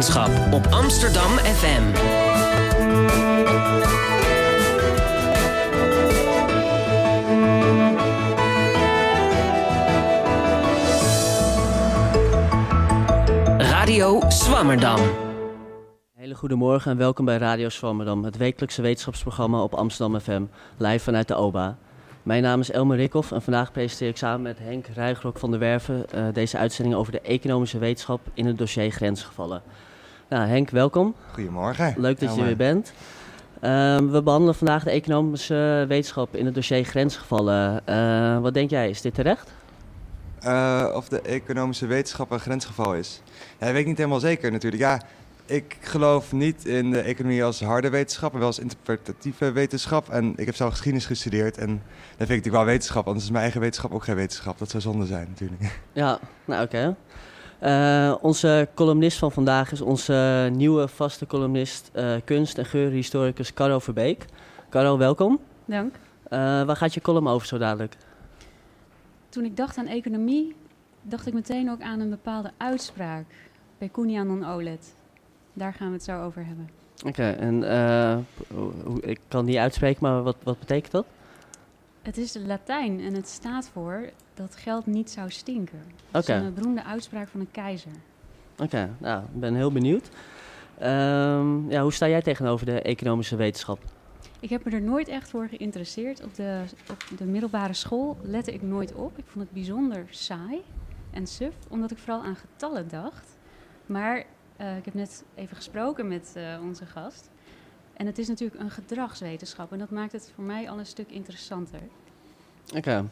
wetenschap op Amsterdam FM. Radio Swammerdam. Hele goedemorgen en welkom bij Radio Swammerdam, het wekelijkse wetenschapsprogramma op Amsterdam FM, live vanuit de OBA. Mijn naam is Elmer Rikhoff en vandaag presenteer ik samen met Henk Rijgrok van de Werven uh, deze uitzending over de economische wetenschap in het dossier grensgevallen. Nou, Henk, welkom. Goedemorgen. Leuk dat je er weer bent. Uh, we behandelen vandaag de economische wetenschap in het dossier grensgevallen. Uh, wat denk jij, is dit terecht? Uh, of de economische wetenschap een grensgeval is? Ja, dat weet ik niet helemaal zeker natuurlijk. Ja, ik geloof niet in de economie als harde wetenschap, maar wel als interpretatieve wetenschap. En ik heb zelf geschiedenis gestudeerd en dat vind ik natuurlijk wel wetenschap, anders is mijn eigen wetenschap ook geen wetenschap. Dat zou zonde zijn natuurlijk. Ja, nou oké. Okay. Uh, onze columnist van vandaag is onze nieuwe vaste columnist, uh, kunst- en geurhistoricus Caro Verbeek. Caro, welkom. Dank. Uh, waar gaat je column over zo dadelijk? Toen ik dacht aan economie, dacht ik meteen ook aan een bepaalde uitspraak bij Kunian non olet. Daar gaan we het zo over hebben. Oké, okay, en ik kan niet uitspreken, maar wat, wat betekent dat? Het is Latijn en het staat voor dat geld niet zou stinken. Oké. Okay. een beroemde uitspraak van een keizer. Oké, okay, nou, ik ben heel benieuwd. Um, ja, hoe sta jij tegenover de economische wetenschap? Ik heb me er nooit echt voor geïnteresseerd. Op de, op de middelbare school lette ik nooit op. Ik vond het bijzonder saai en suf, omdat ik vooral aan getallen dacht. Maar uh, ik heb net even gesproken met uh, onze gast. En het is natuurlijk een gedragswetenschap. En dat maakt het voor mij al een stuk interessanter. Oké.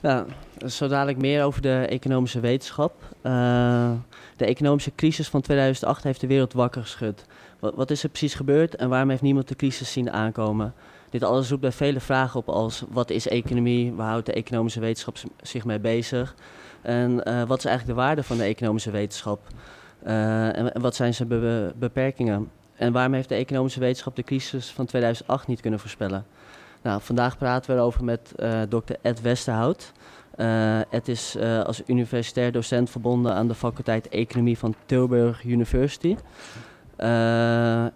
Nou, zo dadelijk meer over de economische wetenschap. Uh, de economische crisis van 2008 heeft de wereld wakker geschud. Wat, wat, is er precies gebeurd en waarom heeft niemand de crisis zien aankomen? Dit alles roept bij vele vragen op als wat is economie, waar houdt de economische wetenschap zich mee bezig? En uh, wat is eigenlijk de waarde van de economische wetenschap? Uh, en, en, wat zijn zijn be beperkingen? En waarom heeft de economische wetenschap de crisis van 2008 niet kunnen voorspellen? Nou, vandaag praten we erover met uh, dokter Ed Westerhout. Uh, Ed is uh, als universitair docent verbonden aan de faculteit Economie van Tilburg University.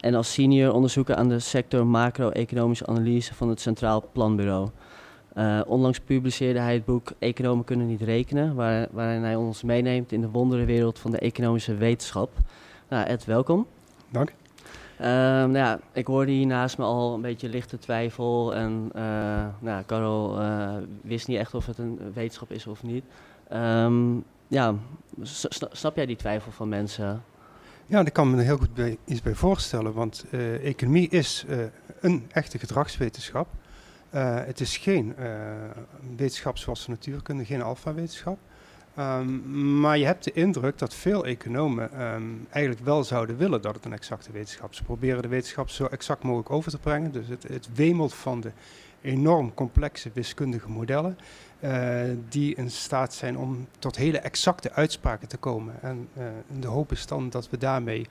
en als senior onderzoeker aan de sector macro-economische analyse van het Centraal Planbureau. onlangs publiceerde hij het boek Economen kunnen niet rekenen, waar, waarin hij ons meeneemt in de wonderenwereld van de economische wetenschap. Nou, Ed, welkom. Dank. Um, nou ja, ik hoorde hier naast me al een beetje lichte twijfel. En uh, nou, Carol uh, wist niet echt of het een wetenschap is of niet. Um, ja, snap jij die twijfel van mensen? Ja, daar kan me heel goed iets bij voorstellen. Want uh, economie is een echte gedragswetenschap. het is geen wetenschap zoals de natuurkunde, geen alfa-wetenschap. Um, maar je hebt de indruk dat veel economen um, eigenlijk wel zouden willen dat het een exacte wetenschap is. Ze proberen de wetenschap zo exact mogelijk over te brengen. Dus het, het wemelt van de enorm complexe wiskundige modellen. Uh, die in staat zijn om tot hele exacte uitspraken te komen. En uh, de hoop is dan dat we daarmee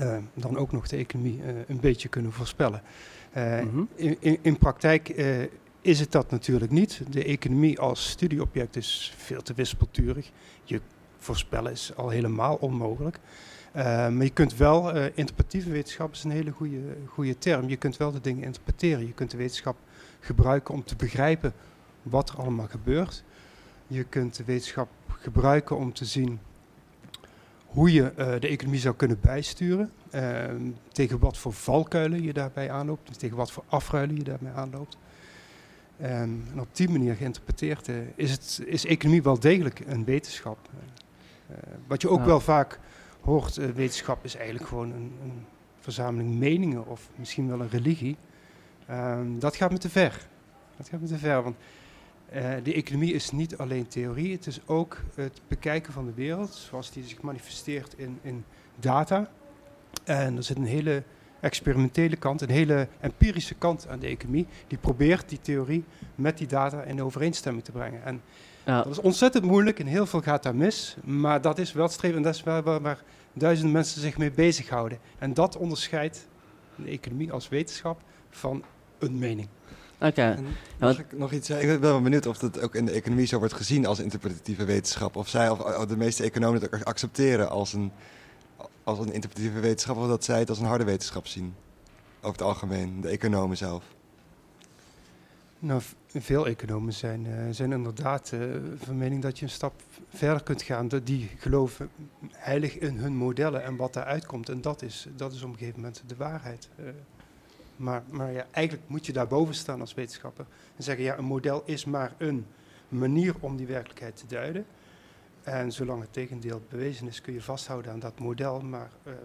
uh, dan ook nog de economie een beetje kunnen voorspellen. Mm -hmm. in, in, in, praktijk is het dat natuurlijk niet. De economie als studieobject is veel te wispelturig. Je voorspellen is al helemaal onmogelijk. Uh, maar je kunt wel, uh, interpretatieve wetenschap is een hele goede, goede term. Je kunt wel de dingen interpreteren. Je kunt de wetenschap gebruiken om te begrijpen wat er allemaal gebeurt. Je kunt de wetenschap gebruiken om te zien hoe je uh, de economie zou kunnen bijsturen. tegen wat voor valkuilen je daarbij aanloopt. Tegen wat voor afruilen je daarbij aanloopt. Um, en op die manier geïnterpreteerd uh, is, het, is economie wel degelijk een wetenschap. Uh, wat je ook wel vaak hoort, wetenschap is eigenlijk gewoon een, een, verzameling meningen of misschien wel een religie. Um, dat gaat me te ver. Dat gaat me te ver, want de economie is niet alleen theorie, het is ook het bekijken van de wereld zoals die zich manifesteert in, in data. En er zit een hele experimentele kant, een hele empirische kant aan de economie. Die probeert die theorie met die data in overeenstemming te brengen. En ja. dat is ontzettend moeilijk en heel veel gaat daar mis. Maar dat is wel het streven en dat is waar, waar, waar duizenden mensen zich mee bezighouden. En dat onderscheidt de economie als wetenschap van een mening. Oké. Okay. Mag ik nog iets zeggen? Ik ben wel benieuwd of het ook in de economie zo wordt gezien als interpretatieve wetenschap. Of zij of de meeste economen het ook accepteren als een als een interpretatieve wetenschapper dat zij het als een harde wetenschap zien. Over het algemeen, de economen zelf. Nou, veel economen zijn, eh, zijn inderdaad eh, van mening dat je een stap verder kunt gaan. Die geloven heilig in hun modellen en wat daaruit komt. En dat is, dat is op een gegeven moment de waarheid. Eh, maar maar ja, eigenlijk moet je daarboven staan als wetenschapper. En zeggen, ja, een model is maar een manier om die werkelijkheid te duiden. En zolang het tegendeel bewezen is, kun je vasthouden aan dat model. Maar ehm,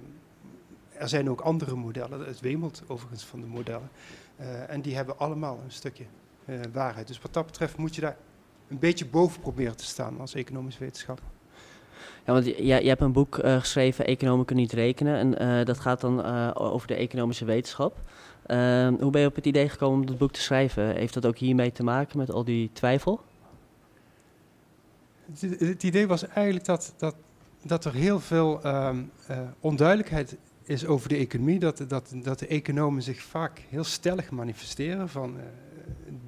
er zijn ook andere modellen. Het wemelt overigens van de modellen. Eh, en die hebben allemaal een stukje eh, waarheid. Dus wat dat betreft moet je daar een beetje boven proberen te staan als economisch wetenschapper. Ja, want je, je hebt een boek eh, geschreven, Economen kunnen niet rekenen. En dat gaat dan over de economische wetenschap. Ehm, hoe ben je op het idee gekomen om dat boek te schrijven? Heeft dat ook hiermee te maken met al die twijfel? Het, idee was eigenlijk dat, dat, dat er heel veel ehm, eh, onduidelijkheid is over de economie. Dat, dat, dat de economen zich vaak heel stellig manifesteren van eh,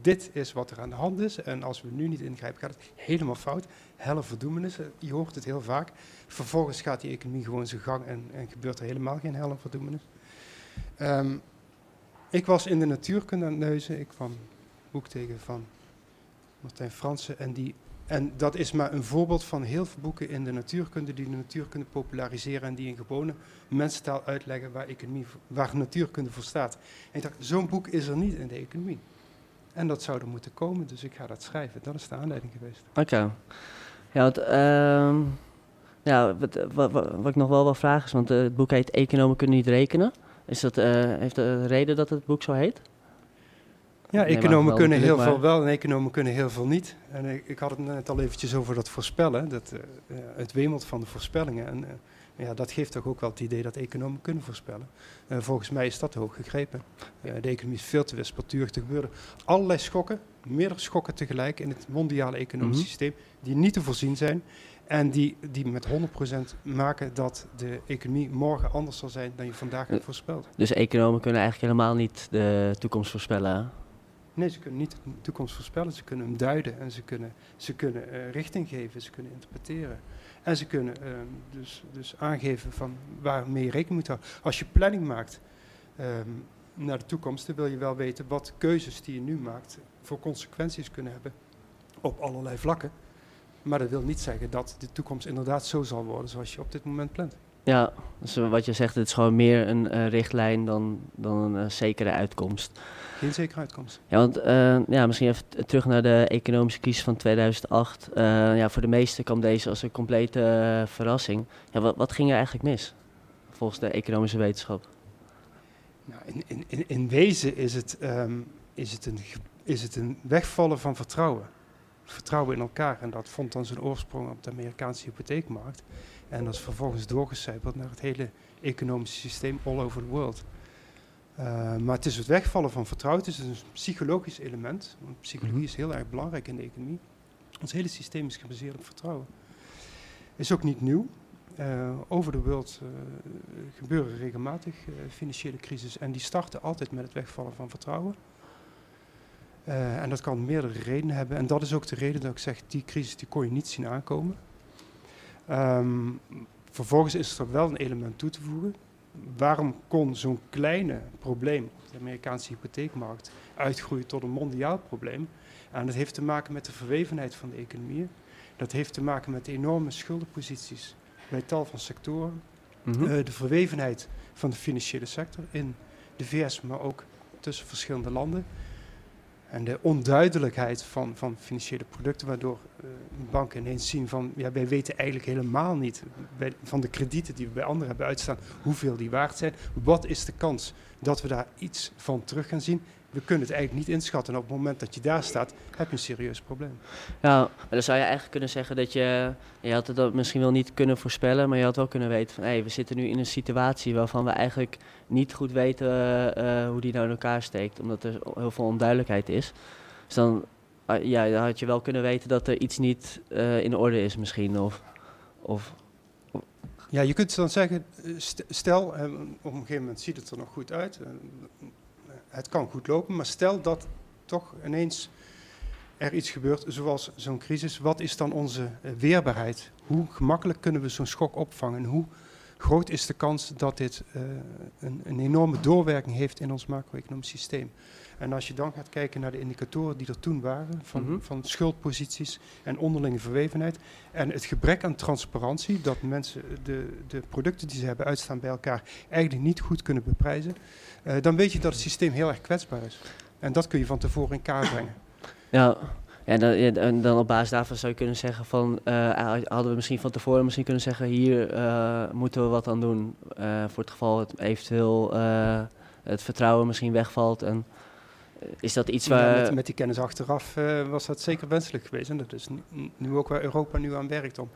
dit is wat er aan de hand is. En als we nu niet ingrijpen gaat het helemaal fout. Helle verdoemenis, eh, je hoort het heel vaak. Vervolgens gaat die economie gewoon zijn gang en, en gebeurt er helemaal geen helle verdoemenis. Ehm, ik was in de natuurkunde aan het neuzen. Ik kwam boek tegen van Martijn Fransen en die en dat is maar een voorbeeld van heel veel boeken in de natuurkunde die de natuurkunde populariseren en die in gewone mensentaal uitleggen waar, economie, waar natuurkunde voor staat. En ik dacht, zo'n boek is er niet in de economie. En dat zou er moeten komen, dus ik ga dat schrijven. Dat is de aanleiding geweest. Oké. Ja, ehm, ja, wat, wat, wat, ik nog wel wil vragen is, want eh, het boek heet Economen kunnen niet rekenen. Is dat, eh, heeft een reden dat het boek zo heet? Ja, economen kunnen heel veel wel en economen kunnen heel veel niet. En ik, ik had het net al eventjes over dat voorspellen. Dat, eh, ja, het wemelt van de voorspellingen. En eh, ja, dat geeft toch ook wel het idee dat economen kunnen voorspellen. Eh, volgens mij is dat hoog gegrepen. Eh, de economie is veel te wispelturig. Er gebeuren allerlei schokken, meerdere schokken tegelijk in het mondiale economisch Mhm. systeem, die niet te voorzien zijn. En die, die met 100% maken dat de economie morgen anders zal zijn dan je vandaag hebt Eh, voorspeld. Dus economen kunnen eigenlijk helemaal niet de toekomst voorspellen. Nee, ze kunnen niet de toekomst voorspellen. Ze kunnen hem duiden en ze kunnen, ze kunnen eh, richting geven, ze kunnen interpreteren. En ze kunnen ehm, dus, dus aangeven van waarmee je rekening moet houden. Als je planning maakt ehm, naar de toekomst, dan wil je wel weten wat keuzes die je nu maakt voor consequenties kunnen hebben op allerlei vlakken. Maar dat wil niet zeggen dat de toekomst inderdaad zo zal worden zoals je op dit moment plant. Ja, dus wat je zegt, het is gewoon meer een eh, richtlijn dan, dan een eh, zekere uitkomst. Geen zekere uitkomst. Ja, want eh, ja, misschien even terug naar de economische crisis van 2008. Eh, ja, voor de meesten kwam deze als een complete verrassing. Ja, wat, wat ging er eigenlijk mis, volgens de economische wetenschap? Nou, in, in, in, wezen is het, ehm, is, het een, is het een wegvallen van vertrouwen. Vertrouwen in elkaar. En dat vond dan zijn oorsprong op de Amerikaanse hypotheekmarkt. En dat is vervolgens doorgecijpeld naar het hele economische systeem all over the world. Uh, maar het is het wegvallen van vertrouwen. Het is een psychologisch element. Want psychologie is heel erg belangrijk in de economie. Ons hele systeem is gebaseerd op vertrouwen. Is ook niet nieuw. Uh, over de wereld uh, gebeuren regelmatig financiële crisis en die starten altijd met het wegvallen van vertrouwen. En dat kan meerdere redenen hebben en dat is ook de reden dat ik zeg, die crisis die kon je niet zien aankomen. Um, vervolgens is er wel een element toe te voegen. Waarom kon zo'n kleine probleem op de Amerikaanse hypotheekmarkt uitgroeien tot een mondiaal probleem? En dat heeft te maken met de verwevenheid van de economieën. Dat heeft te maken met de enorme schuldenposities bij tal van sectoren. Mm -hmm. uh, de verwevenheid van de financiële sector in de VS, maar ook tussen verschillende landen. En de onduidelijkheid van, van financiële producten, waardoor uh, banken ineens zien van, ja, wij weten eigenlijk helemaal niet van de kredieten die we bij anderen hebben uitstaan, hoeveel die waard zijn. Wat is de kans dat we daar iets van terug gaan zien? We kunnen het eigenlijk niet inschatten. En op het moment dat je daar staat, heb je een serieus probleem. Ja, maar dan zou je eigenlijk kunnen zeggen dat je... Je had het misschien wel niet kunnen voorspellen, maar je had wel kunnen weten van... hé, hey, we zitten nu in een situatie waarvan we eigenlijk niet goed weten uh, hoe die nou in elkaar steekt. Omdat er heel veel onduidelijkheid is. Dus dan, uh, ja, dan had je wel kunnen weten dat er iets niet uh, in orde is misschien. Of, of, ja, je kunt dan zeggen, eh, stel, op een gegeven moment ziet het er nog goed uit het kan goed lopen, maar stel dat toch ineens er iets gebeurt, zoals zo'n crisis, wat is dan onze weerbaarheid? Hoe gemakkelijk kunnen we zo'n schok opvangen? Hoe groot is de kans dat dit uh, een, een, enorme doorwerking heeft in ons macro-economisch systeem. En als je dan gaat kijken naar de indicatoren die er toen waren, van, mm -hmm. van schuldposities en onderlinge verwevenheid, en het gebrek aan transparantie, dat mensen de, de producten die ze hebben uitstaan bij elkaar eigenlijk niet goed kunnen beprijzen, uh, dan weet je dat het systeem heel erg kwetsbaar is. En dat kun je van tevoren in kaart brengen. Ja, en dan, ja, en dan op basis daarvan zou je kunnen zeggen van, uh, hadden we misschien van tevoren misschien kunnen zeggen, hier uh, moeten we wat aan doen. Uh, voor het geval het eventueel het vertrouwen misschien wegvalt. En is dat iets waar... Ja, met, met, die kennis achteraf was dat zeker wenselijk geweest. En dat is nu, nu ook waar Europa nu aan werkt om,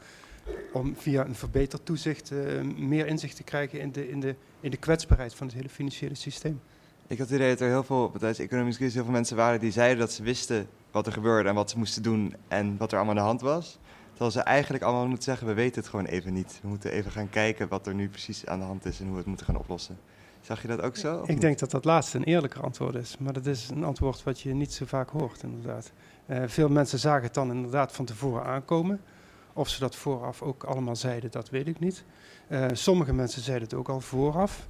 om via een verbeterd toezicht meer inzicht te krijgen in de, in, de, in de kwetsbaarheid van het hele financiële systeem. Ik had het idee dat er heel veel, tijdens de economische crisis, heel veel mensen waren die zeiden dat ze wisten wat er gebeurde en wat ze moesten doen en wat er allemaal aan de hand was. Terwijl ze eigenlijk allemaal moeten zeggen, we weten het gewoon even niet. We moeten even gaan kijken wat er nu precies aan de hand is en hoe we het moeten gaan oplossen. Zag je dat ook zo? Ik denk dat dat laatste een eerlijker antwoord is. Maar dat is een antwoord wat je niet zo vaak hoort, inderdaad. Uh, veel mensen zagen het dan inderdaad van tevoren aankomen. Of ze dat vooraf ook allemaal zeiden, dat weet ik niet. Uh, sommige mensen zeiden het ook al vooraf.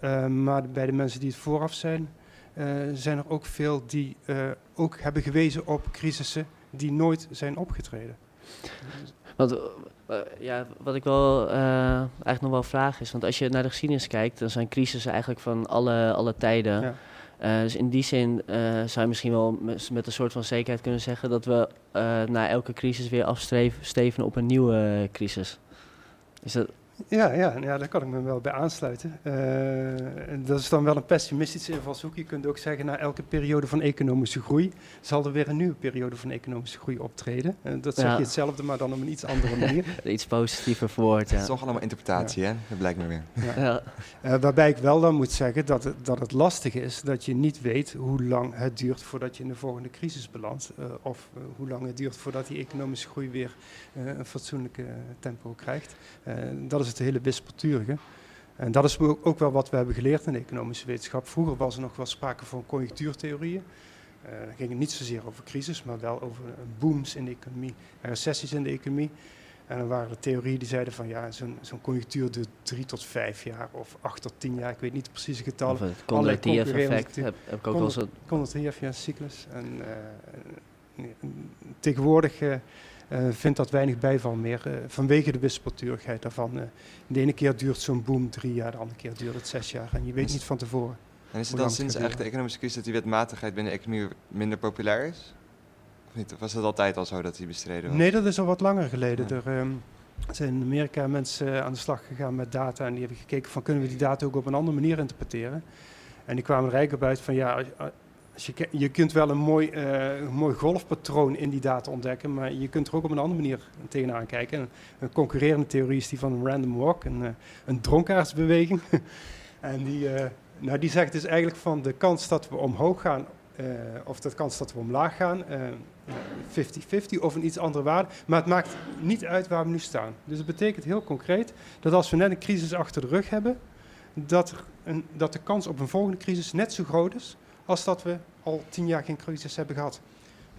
Uh, maar bij de mensen die het vooraf zijn, zijn er ook veel die ook hebben gewezen op crisissen die nooit zijn opgetreden. Want, uh, ja, wat ik wel eigenlijk nog wel vraag is, want als je naar de geschiedenis kijkt, dan zijn crisissen eigenlijk van alle, alle tijden. Ja. Uh, dus in die zin uh, zou je misschien wel met, met, een soort van zekerheid kunnen zeggen dat we uh, na elke crisis weer afstevenen op een nieuwe crisis. Is dat, ja, ja, ja, daar kan ik me wel bij aansluiten. Uh, dat is dan wel een pessimistische invalshoek. Je kunt ook zeggen, na elke periode van economische groei zal er weer een nieuwe periode van economische groei optreden. Uh, dat zeg ja. je hetzelfde, maar dan op een iets andere manier. iets positiever verwoord, ja. Het is toch allemaal interpretatie, ja. hè? Dat blijkt me weer. Ja. Uh, waarbij ik wel dan moet zeggen dat het, dat het lastig is dat je niet weet hoe lang het duurt voordat je in de volgende crisis belandt. of hoe lang het duurt voordat die economische groei weer een fatsoenlijke tempo krijgt. dat is het hele wispelturige. En dat is ook wel wat we hebben geleerd in de economische wetenschap. Vroeger was er nog wel sprake van conjunctuurtheorieën. Uh, dan ging het niet zozeer over crisis, maar wel over booms in de economie en recessies in de economie. En dan waren er theorieën die zeiden van ja, zo'n zo'n conjunctuur duurt drie tot vijf jaar of acht tot tien jaar. Ik weet niet de precieze getallen. Of het Kondratiev-effect heb, heb ik ook wel zo... Kondratiev, ja, cyclus. En uh, tegenwoordig... Uh, vindt dat weinig bijval meer uh, vanwege de wispelturigheid daarvan. Uh, de ene keer duurt zo'n boom drie jaar, de andere keer duurt het zes jaar. En je weet niet van tevoren. En is het dan sinds eigenlijk de economische crisis dat die wetmatigheid binnen de economie minder populair is? Of niet? Of was dat altijd al zo dat die bestreden was? Nee, dat is al wat langer geleden. Ja. Er um, zijn in Amerika mensen aan de slag gegaan met data en die hebben gekeken van kunnen we die data ook op een andere manier interpreteren. En die kwamen er eigenlijk op uit van ja, je, je, kunt wel een mooi, uh, mooi golfpatroon in die data ontdekken, maar je kunt er ook op een andere manier tegenaan kijken. Een, concurrerende theorie is die van een random walk, een, uh, een dronkaarsbeweging. en die, uh, nou, die zegt dus eigenlijk van de kans dat we omhoog gaan, of de kans dat we omlaag gaan, 50-50 of een iets andere waarde. Maar het maakt niet uit waar we nu staan. Dus het betekent heel concreet dat als we net een crisis achter de rug hebben, dat, een, dat de kans op een volgende crisis net zo groot is als dat we al tien jaar geen crisis hebben gehad.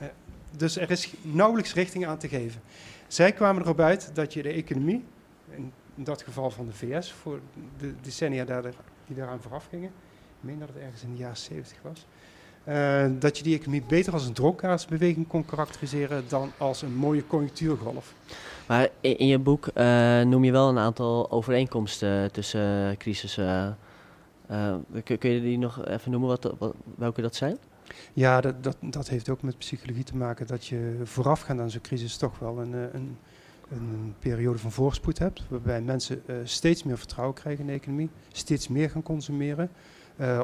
Uh, dus er is nauwelijks richting aan te geven. Zij kwamen erop uit dat je de economie, in dat geval van de VS, voor de decennia die daaraan vooraf gingen, ik meen dat het ergens in de jaren 70 was, uh, dat je die economie beter als een dronkaarsbeweging kon karakteriseren dan als een mooie conjunctuurgolf. Maar in, je boek uh, noem je wel een aantal overeenkomsten tussen crisissen. Uh, kun, kun, je die nog even noemen, wat, welke dat zijn? Ja, dat, dat, dat, heeft ook met psychologie te maken dat je voorafgaand aan zo'n crisis toch wel een, een, een, periode van voorspoed hebt. Waarbij mensen uh, steeds meer vertrouwen krijgen in de economie, steeds meer gaan consumeren.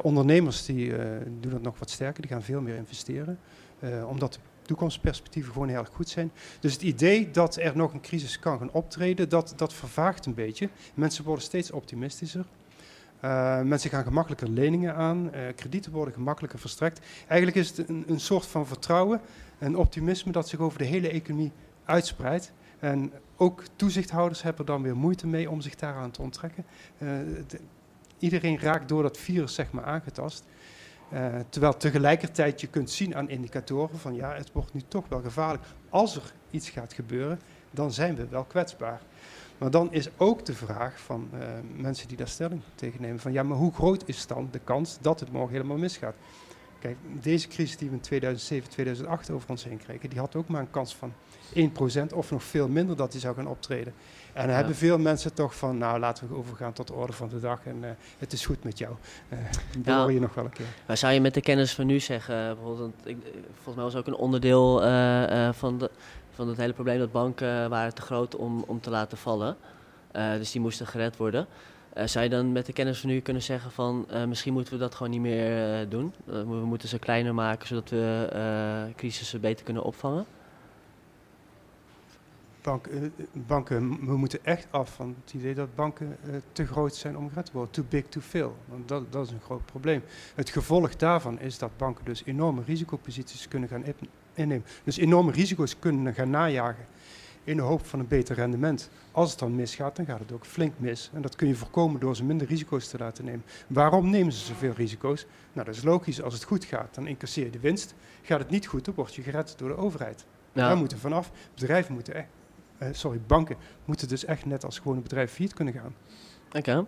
Ondernemers die, doen dat nog wat sterker, die gaan veel meer investeren. omdat de toekomstperspectieven gewoon heel erg goed zijn. Dus het idee dat er nog een crisis kan gaan optreden, dat, dat vervaagt een beetje. Mensen worden steeds optimistischer. Uh, mensen gaan gemakkelijker leningen aan, uh, kredieten worden gemakkelijker verstrekt. Eigenlijk is het een, een, soort van vertrouwen en optimisme dat zich over de hele economie uitspreidt. En ook toezichthouders hebben er dan weer moeite mee om zich daaraan te onttrekken. De, iedereen raakt door dat virus zeg maar aangetast. terwijl tegelijkertijd je kunt zien aan indicatoren van ja, het wordt nu toch wel gevaarlijk. Als er iets gaat gebeuren, dan zijn we wel kwetsbaar. Maar dan is ook de vraag van uh, mensen die daar stelling tegen nemen: van ja, maar hoe groot is dan de kans dat het morgen helemaal misgaat? Kijk, deze crisis die we in 2007, 2008 over ons heen kregen, die had ook maar een kans van 1% of nog veel minder dat die zou gaan optreden. En dan hebben veel mensen toch van, nou laten we overgaan tot de orde van de dag en uh, het is goed met jou. Uh, dat ja. hoor je nog wel een keer. Maar zou je met de kennis van nu zeggen, bijvoorbeeld, ik, volgens mij was ook een onderdeel uh, van, de, van het hele probleem dat banken waren te groot om, om te laten vallen. dus die moesten gered worden. Uh, zou je dan met de kennis van nu kunnen zeggen van misschien moeten we dat gewoon niet meer doen? we moeten ze kleiner maken zodat we crisissen beter kunnen opvangen? Bank, banken, we moeten echt af van het idee dat banken te groot zijn om gered te worden. Too big to fail. Want dat, dat is een groot probleem. Het gevolg daarvan is dat banken dus enorme risicoposities kunnen gaan innemen. Dus enorme risico's kunnen gaan najagen in de hoop van een beter rendement. Als het dan misgaat, dan gaat het ook flink mis. En dat kun je voorkomen door ze minder risico's te laten nemen. Waarom nemen ze zoveel risico's? Nou, dat is logisch. Als het goed gaat, dan incasseer je de winst. Gaat het niet goed, dan word je gered door de overheid. Daar moeten vanaf. Bedrijven moeten echt, eh, sorry, banken moeten dus echt net als gewone bedrijven failliet kunnen gaan. Oké.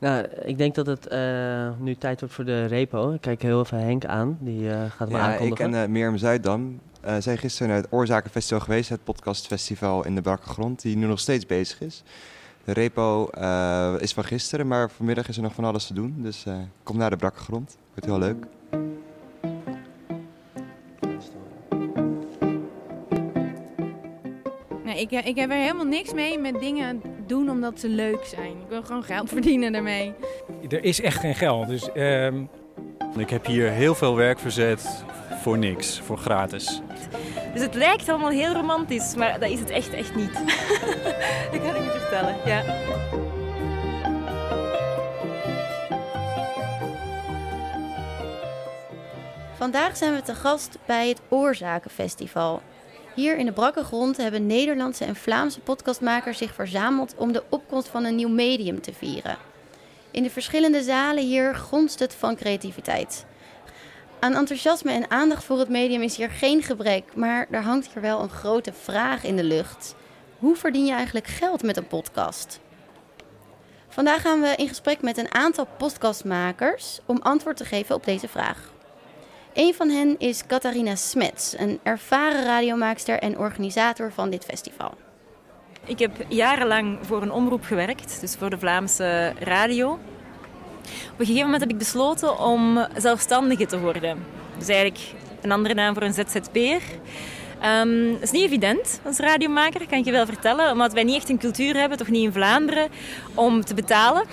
Nou, ik denk dat het uh, nu tijd wordt voor de repo. Ik kijk heel even Henk aan, die uh, gaat me ja, aankondigen. Ik en uh, Mirjam Zuiddam uh, zijn gisteren naar het Oorzakenfestival geweest, het podcastfestival in de Brakke Grond, die nu nog steeds bezig is. De repo uh, is van gisteren, maar vanmiddag is er nog van alles te doen. Dus uh, kom naar de Brakke Grond. Wordt heel leuk. Nee, ik, ik heb er helemaal niks mee met dingen doen omdat ze leuk zijn. Ik wil gewoon geld verdienen daarmee. Er is echt geen geld. Dus, um... Ik heb hier heel veel werk verzet voor niks, voor gratis. Dus het lijkt allemaal heel romantisch, maar dat is het echt, echt niet. dat kan ik je vertellen, ja. Vandaag zijn we te gast bij het Oorzakenfestival. Hier in de brakke grond hebben Nederlandse en Vlaamse podcastmakers zich verzameld om de opkomst van een nieuw medium te vieren. In de verschillende zalen hier gonst het van creativiteit. Aan enthousiasme en aandacht voor het medium is hier geen gebrek, maar er hangt hier wel een grote vraag in de lucht. Hoe verdien je eigenlijk geld met een podcast? Vandaag gaan we in gesprek met een aantal podcastmakers om antwoord te geven op deze vraag. Een van hen is Catharina Smets, een ervaren radiomaakster en organisator van dit festival. Ik heb jarenlang voor een omroep gewerkt, dus voor de Vlaamse radio. Op een gegeven moment heb ik besloten om zelfstandige te worden. Dus eigenlijk een andere naam voor een ZZP'er. Um, is niet evident als radiomaker, kan ik je wel vertellen. Omdat wij niet echt een cultuur hebben, toch niet in Vlaanderen, om te betalen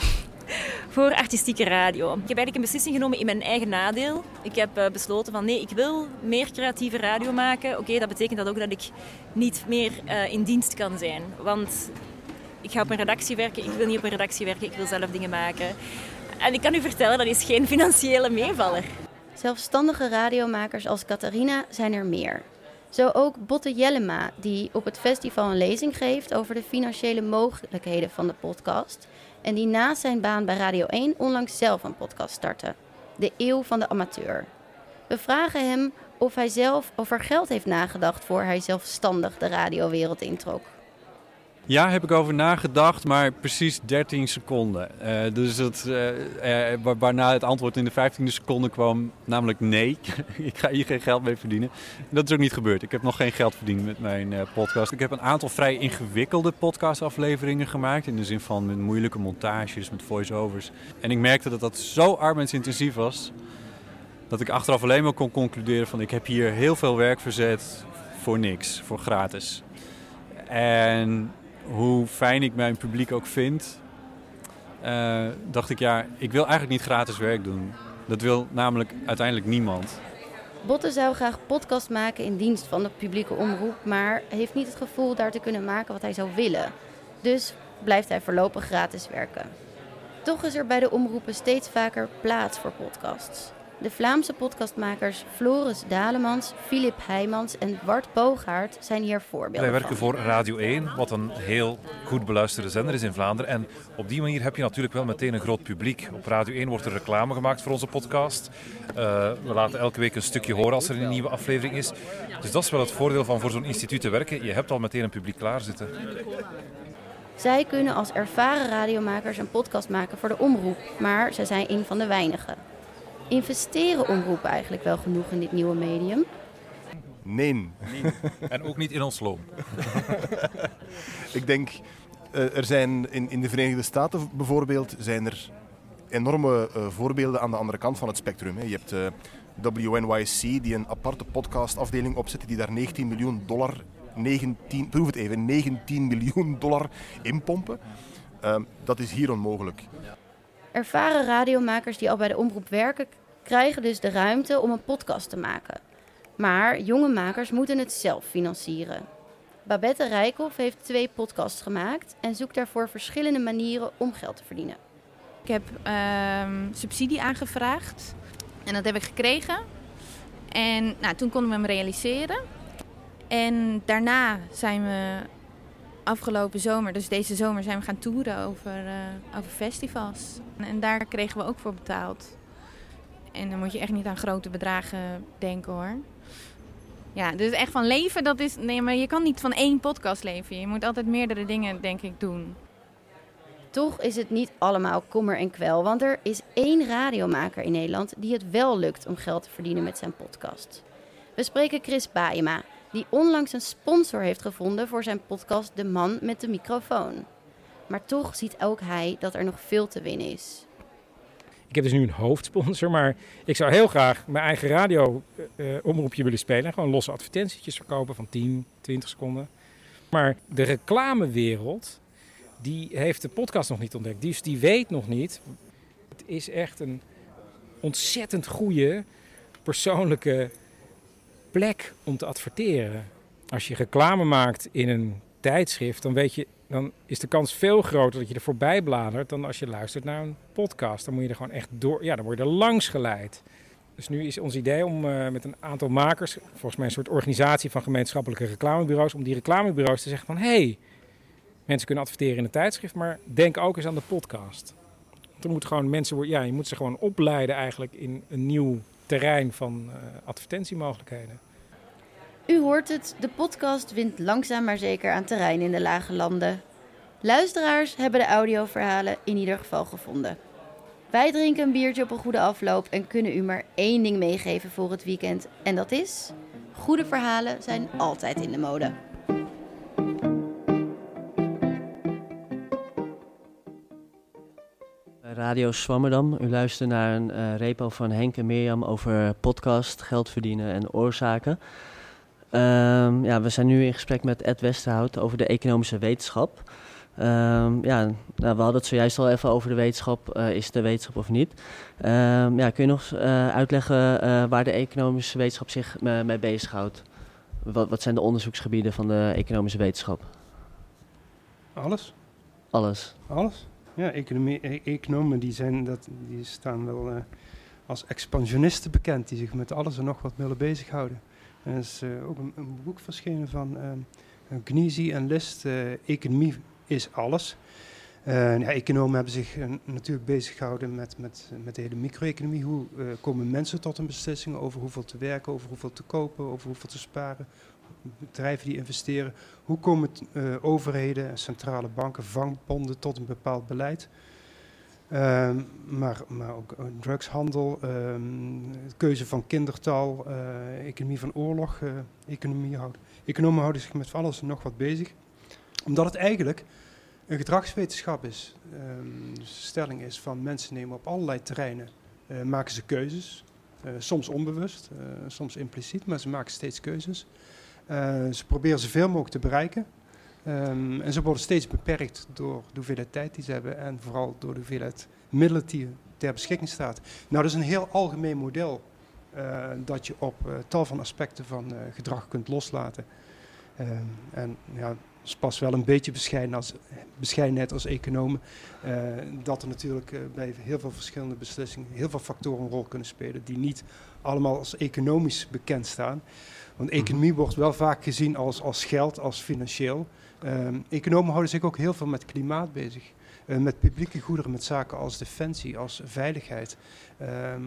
voor artistieke radio. Ik heb eigenlijk een beslissing genomen in mijn eigen nadeel. Ik heb uh, besloten van nee, ik wil meer creatieve radio maken. Oké, dat betekent dat ook dat ik niet meer uh, in dienst kan zijn. Want ik ga op een redactie werken, ik wil niet op een redactie werken, ik wil zelf dingen maken. En ik kan u vertellen, dat is geen financiële meevaller. Zelfstandige radiomakers als Catharina zijn er meer. Zo ook Botte Jellema, die op het festival een lezing geeft over de financiële mogelijkheden van de podcast. En die naast zijn baan bij Radio 1 onlangs zelf een podcast startte. De Eeuw van de Amateur. We vragen hem of hij zelf over geld heeft nagedacht voor hij zelfstandig de radiowereld introk. Ja, heb ik over nagedacht, maar precies 13 seconden. Uh, dus dat, uh, uh, waarna het antwoord in de 15e seconde kwam, namelijk nee. ik ga hier geen geld mee verdienen. Dat is ook niet gebeurd. Ik heb nog geen geld verdiend met mijn podcast. Ik heb een aantal vrij ingewikkelde podcastafleveringen gemaakt. In de zin van met moeilijke montages, met voice-overs. En ik merkte dat dat zo arbeidsintensief was, dat ik achteraf alleen maar kon concluderen van ik heb hier heel veel werk verzet voor niks, voor gratis. En hoe fijn ik mijn publiek ook vind, uh, dacht ik ja, ik wil eigenlijk niet gratis werk doen. Dat wil namelijk uiteindelijk niemand. Botte zou graag podcast maken in dienst van de publieke omroep, maar heeft niet het gevoel daar te kunnen maken wat hij zou willen. Dus blijft hij voorlopig gratis werken. Toch is er bij de omroepen steeds vaker plaats voor podcasts. De Vlaamse podcastmakers Floris Dalemans, Filip Heijmans en Bart Boogaard zijn hier voorbeelden Wij werken voor Radio 1, wat een heel goed beluisterde zender is in Vlaanderen. En op die manier heb je natuurlijk wel meteen een groot publiek. Op Radio 1 wordt er reclame gemaakt voor onze podcast. Uh, we laten elke week een stukje horen als er een nieuwe aflevering is. Dus dat is wel het voordeel van voor zo'n instituut te werken. Je hebt al meteen een publiek klaarzitten. Zij kunnen als ervaren radiomakers een podcast maken voor de omroep, maar zij zijn een van de weinigen. Investeren omroepen eigenlijk wel genoeg in dit nieuwe medium? Nee. En ook niet in ons loon. Ik denk, eh, er zijn in, in de Verenigde Staten bijvoorbeeld, zijn er enorme eh, voorbeelden aan de andere kant van het spectrum. Hè. Je hebt eh, WNYC, die een aparte podcastafdeling opzet, die daar 19 miljoen dollar, 19, proef het even, 19 miljoen dollar inpompen. Ehm, dat is hier onmogelijk. Ervaren radiomakers die al bij de omroep werken, krijgen dus de ruimte om een podcast te maken. Maar jonge makers moeten het zelf financieren. Babette Rijkhoff heeft twee podcasts gemaakt en zoekt daarvoor verschillende manieren om geld te verdienen. Ik heb ehm, subsidie aangevraagd en dat heb ik gekregen. En nou, toen konden we hem realiseren. En daarna zijn we afgelopen zomer, dus deze zomer, zijn we gaan toeren over, eh, over festivals. En daar kregen we ook voor betaald. En dan moet je echt niet aan grote bedragen denken hoor. Ja, dus echt van leven, dat is. Nee, maar je kan niet van één podcast leven. Je moet altijd meerdere dingen, denk ik, doen. Toch is het niet allemaal kommer en kwel, want er is één radiomaker in Nederland die het wel lukt om geld te verdienen met zijn podcast. We spreken Chris Baema, die onlangs een sponsor heeft gevonden voor zijn podcast De Man met de microfoon. Maar toch ziet ook hij dat er nog veel te winnen is. Ik heb dus nu een hoofdsponsor, maar ik zou heel graag mijn eigen radio-omroepje willen spelen. Gewoon losse advertentietjes verkopen van 10, 20 seconden. Maar de reclamewereld, die heeft de podcast nog niet ontdekt. Dus die weet nog niet. Het is echt een ontzettend goede persoonlijke plek om te adverteren. Als je reclame maakt in een tijdschrift, dan weet je, dan is de kans veel groter dat je er voorbij bladert dan als je luistert naar een podcast. Dan moet je er gewoon echt door, ja, dan word je er langs geleid. Dus nu is ons idee om uh, met een aantal makers, volgens mij een soort organisatie van gemeenschappelijke reclamebureaus, om die reclamebureaus te zeggen van hé, hey, mensen kunnen adverteren in een tijdschrift, maar denk ook eens aan de podcast. Want er moet gewoon mensen worden, ja, je moet ze gewoon opleiden eigenlijk in een nieuw terrein van uh, advertentiemogelijkheden. U hoort het, de podcast wint langzaam maar zeker aan terrein in de lage landen. Luisteraars hebben de audioverhalen in ieder geval gevonden. Wij drinken een biertje op een goede afloop en kunnen u maar één ding meegeven voor het weekend. En dat is: goede verhalen zijn altijd in de mode. Radio Swammerdam. U luistert naar een uh, repo van Henk en Mirjam over podcast, geld verdienen en oorzaken. Um, ja, we zijn nu in gesprek met Ed Westerhout over de economische wetenschap. Um, ja, nou, we hadden het zojuist al even over de wetenschap. Uh, is het de wetenschap of niet? Um, ja, kun je nog uh, uitleggen waar de economische wetenschap zich mee bezighoudt? Wat, wat zijn de onderzoeksgebieden van de economische wetenschap? Alles. Alles? Alles. Ja, e economen die zijn dat, die staan wel als expansionisten bekend, die zich met alles en nog wat willen bezighouden. Er is uh, ook een, een, boek verschenen van uh, Gnisi en List, uh, Economie is alles. ja, economen hebben zich natuurlijk bezig gehouden met, met, met de hele micro-economie. Hoe komen mensen tot een beslissing over hoeveel te werken, over hoeveel te kopen, over hoeveel te sparen? Bedrijven die investeren. Hoe komen overheden en centrale banken, vangbonden tot een bepaald beleid? Um, maar, maar ook drugshandel, um, keuze van kindertaal, uh, economie van oorlog. Economie houden. Economen houden zich met alles en nog wat bezig. Omdat het eigenlijk een gedragswetenschap is. Um, de stelling is van mensen nemen op allerlei terreinen, maken ze keuzes. soms onbewust, soms impliciet, maar ze maken steeds keuzes. Ze proberen zoveel mogelijk te bereiken. Um, en ze worden steeds beperkt door de hoeveelheid tijd die ze hebben en vooral door de hoeveelheid middelen die ter beschikking staat. Nou, dat is een heel algemeen model uh, dat je op uh, tal van aspecten van gedrag kunt loslaten. Um, en ja, is pas wel een beetje bescheiden als, bescheidenheid als economen, dat er natuurlijk bij heel veel verschillende beslissingen heel veel factoren een rol kunnen spelen die niet allemaal als economisch bekend staan. Want economie wordt wel vaak gezien als, als geld, als financieel. Um, economen houden zich ook heel veel met klimaat bezig. eh, met publieke goederen, met zaken als defensie, als veiligheid, ehm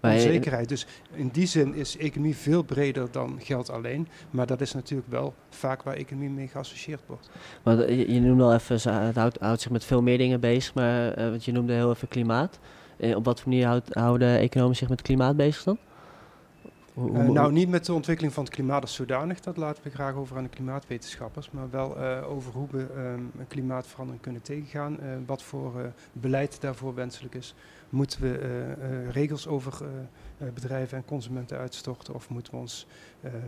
Maar je- onzekerheid. Dus in die zin is economie veel breder dan geld alleen. Maar dat is natuurlijk wel vaak waar economie mee geassocieerd wordt. Want eh, je, je noemde al even, het houdt, houdt zich met veel meer dingen bezig, maar eh, want je noemde heel even klimaat. Op wat voor manier houdt, houden economen zich met klimaat bezig dan? Hoe- Eh, hoe- nou, niet met de ontwikkeling van het klimaat als zodanig, dat laten we graag over aan de klimaatwetenschappers, maar wel eh, over hoe we ehm, klimaatverandering kunnen tegengaan, eh, wat voor beleid daarvoor wenselijk is. Moeten we regels over bedrijven en consumenten uitstorten of moeten we ons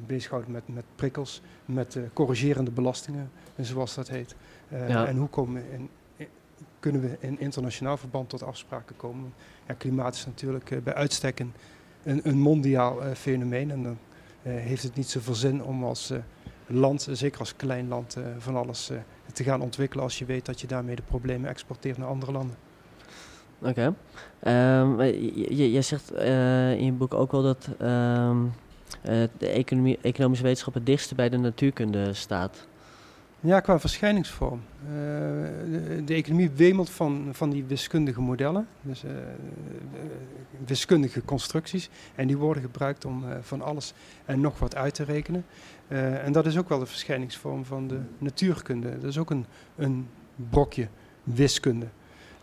bezighouden met, met prikkels, met corrigerende belastingen, zoals dat heet. Ja. En hoe komen we in, in- kunnen we in internationaal verband tot afspraken komen? Ja, klimaat is natuurlijk bij uitstek een een, een mondiaal eh, fenomeen. En dan eh, heeft het niet zoveel zin om als eh, land, zeker als klein land, van alles te gaan ontwikkelen als je weet dat je daarmee de problemen exporteert naar andere landen. Oké. Ehm, je, je, jij zegt in je boek ook wel dat ehm, eh, de economie, economische wetenschap het dichtste bij de natuurkunde staat. Ja, qua verschijningsvorm. Eh, de, economie wemelt van, van die wiskundige modellen, dus eh, wiskundige constructies. En die worden gebruikt om eh, van alles en nog wat uit te rekenen. En dat is ook wel de verschijningsvorm van de natuurkunde. Dat is ook een, een brokje wiskunde.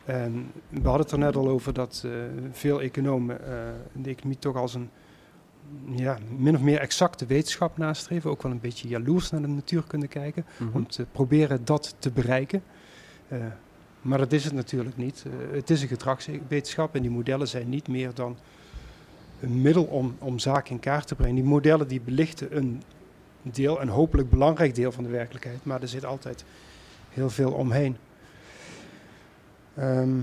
En we hadden het er net al over dat veel economen de economie toch als een ja, min of meer exacte wetenschap nastreven. Ook wel een beetje jaloers naar de natuurkunde kijken. Mhm. Om te proberen dat te bereiken. Eh, maar dat is het natuurlijk niet. Eh, het is een gedragswetenschap en die modellen zijn niet meer dan een middel om, om zaken in kaart te brengen. Die modellen die belichten een deel, een hopelijk belangrijk deel van de werkelijkheid. Maar er zit altijd heel veel omheen. Ehm,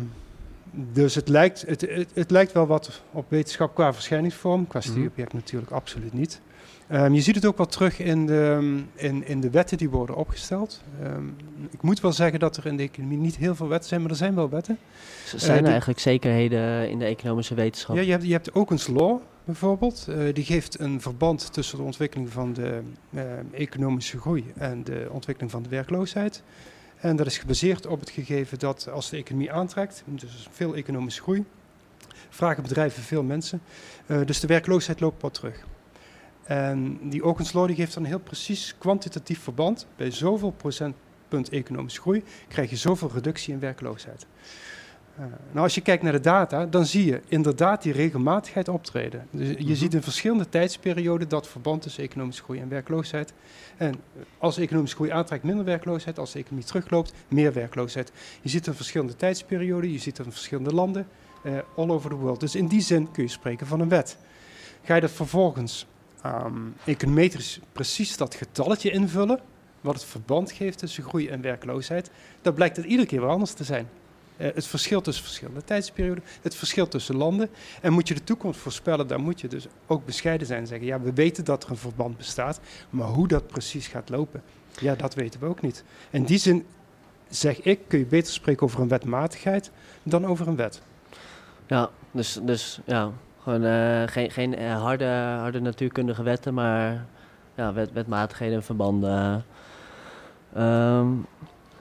dus het lijkt, het, het, het lijkt wel wat op wetenschap qua verschijningsvorm. Qua studieobject natuurlijk absoluut niet. Ehm, je ziet het ook wel terug in de, in, in de wetten die worden opgesteld. Ehm, ik moet wel zeggen dat er in de economie niet heel veel wetten zijn, maar er zijn wel wetten. Z- Eh, Zijn er die- eigenlijk zekerheden in de economische wetenschap? ja, je hebt, je hebt Oakens Law bijvoorbeeld. Eh, die geeft een verband tussen de ontwikkeling van de eh, economische groei en de ontwikkeling van de werkloosheid. En dat is gebaseerd op het gegeven dat als de economie aantrekt, dus veel economische groei, vragen bedrijven veel mensen. Eh, dus de werkloosheid loopt wat terug. En die Oakens Law die geeft dan heel precies kwantitatief verband. Bij zoveel procentpunt economische groei krijg je zoveel reductie in werkloosheid. Eh, nou, als je kijkt naar de data, dan zie je inderdaad die regelmatigheid optreden. Dus je Mhm. ziet in verschillende tijdsperioden dat verband tussen economische groei en werkloosheid. En als de economische groei aantrekt, minder werkloosheid. Als de economie terugloopt, meer werkloosheid. Je ziet in verschillende tijdsperioden, je ziet het in verschillende landen, eh, all over the world. Dus in die zin kun je spreken van een wet. Ga je dat vervolgens ehm, econometrisch precies dat getalletje invullen, wat het verband geeft tussen groei en werkloosheid, dan blijkt het iedere keer weer anders te zijn. Eh, het verschil tussen verschillende tijdsperioden, het verschil tussen landen. En moet je de toekomst voorspellen, dan moet je dus ook bescheiden zijn en zeggen: ja, we weten dat er een verband bestaat, maar hoe dat precies gaat lopen, ja, dat weten we ook niet. In die zin zeg ik, kun je beter spreken over een wetmatigheid dan over een wet. Ja, dus, dus ja, gewoon eh, geen, geen eh, harde, harde natuurkundige wetten, maar ja, wet, wetmatigheden en verbanden. Ehm,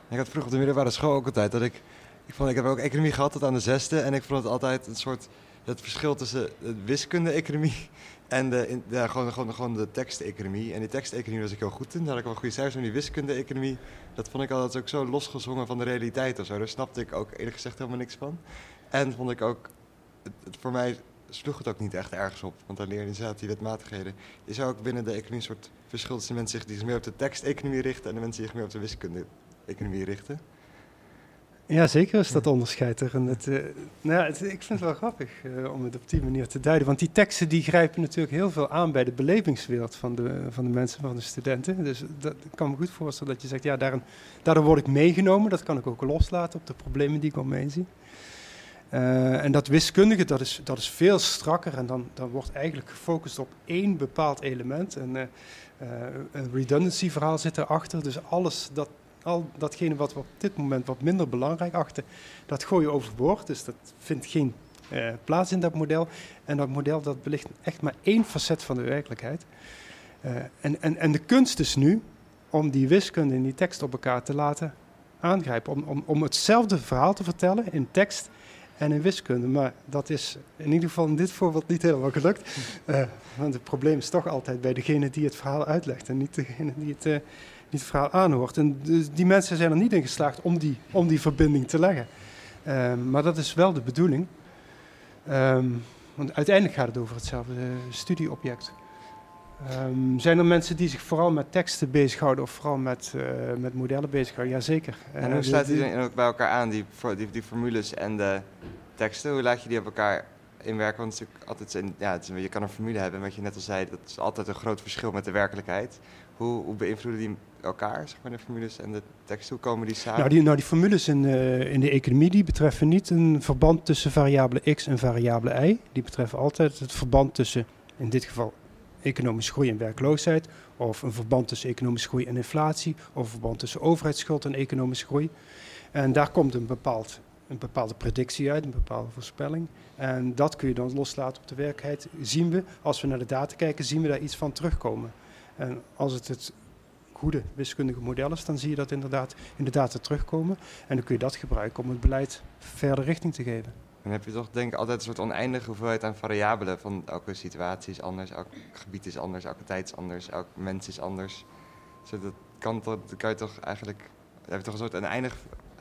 Ik had vroeger op de middelbare school ook altijd dat ik... Ik, vond, ik heb ook economie gehad tot aan de zesde. En ik vond het altijd een soort... Het verschil tussen de wiskunde-economie en de, ja, gewoon, gewoon, gewoon de teksteconomie. En die teksteconomie was ik heel goed in. Daar had ik wel goede cijfers. En die wiskunde-economie, dat vond ik altijd ook zo losgezongen van de realiteit of zo. Daar snapte ik ook eerlijk gezegd helemaal niks van. En vond ik ook... Het, voor mij sloeg het ook niet echt ergens op. Want dan leer je inderdaad die wetmatigheden. Je zou ook binnen de economie een soort verschil tussen de mensen die zich meer op de teksteconomie richten... en de mensen die zich meer op de wiskunde-economie richten. Ja, zeker is dat onderscheid er. En het, eh, nou ja, het- ik vind het wel grappig eh, om het op die manier te duiden. Want die teksten die grijpen natuurlijk heel veel aan bij de belevingswereld van de, van de mensen, van de studenten. Dus dat ik kan me goed voorstellen dat je zegt, ja, daarin, daardoor word ik meegenomen. Dat kan ik ook loslaten op de problemen die ik om me heen zie. Eh, en dat wiskundige, dat is, dat is veel strakker. En dan, dan wordt eigenlijk gefocust op één bepaald element. En een redundancy verhaal zit erachter. Dus alles dat al datgene wat we op dit moment wat minder belangrijk achten, dat gooi je overboord. Dus dat vindt geen eh, plaats in dat model. En dat model dat belicht echt maar één facet van de werkelijkheid. Eh, en, en, en de kunst is nu om die wiskunde en die tekst op elkaar te laten aangrijpen. Om, om, om hetzelfde verhaal te vertellen in tekst en in wiskunde. Maar dat is in ieder geval in dit voorbeeld niet helemaal gelukt. Uh, want het probleem is toch altijd bij degene die het verhaal uitlegt en niet degene die het, die het verhaal aanhoort. En dus die mensen zijn er niet in geslaagd om die, om die verbinding te leggen. Uh, maar dat is wel de bedoeling. Um, want uiteindelijk gaat het over hetzelfde studieobject. Um, zijn er mensen die zich vooral met teksten bezighouden of vooral met, uh, met modellen bezighouden? Jazeker. En hoe sluit die dan ook bij elkaar aan, die, die, die formules en de teksten? Hoe laat je die op elkaar inwerken? Want het is altijd een, ja, het is, je kan een formule hebben, wat je net al zei, dat is altijd een groot verschil met de werkelijkheid. Hoe, hoe beïnvloeden die elkaar, zeg maar, de formules en de teksten? Hoe komen die samen? Nou, die, nou, die formules in, uh, in de economie die betreffen niet een verband tussen variabele x en variabele y. Die betreffen altijd het verband tussen, in dit geval, economische groei en werkloosheid, of een verband tussen economische groei en inflatie, of een verband tussen overheidsschuld en economische groei. En daar komt een, bepaald, een bepaalde predictie uit, een bepaalde voorspelling. En dat kun je dan loslaten op de werkelijkheid. Zien we, als we naar de data kijken, zien we daar iets van terugkomen. En als het het goede wiskundige model is, dan zie je dat inderdaad in de data terugkomen. En dan kun je dat gebruiken om het beleid verder richting te geven. Dan heb je toch denk ik altijd een soort oneindige hoeveelheid aan variabelen. Van elke situatie is anders, elk gebied is anders, elke tijd is anders, elk mens is anders. Dus dat kan, dat kan je toch eigenlijk... Je hebt toch een soort oneindig,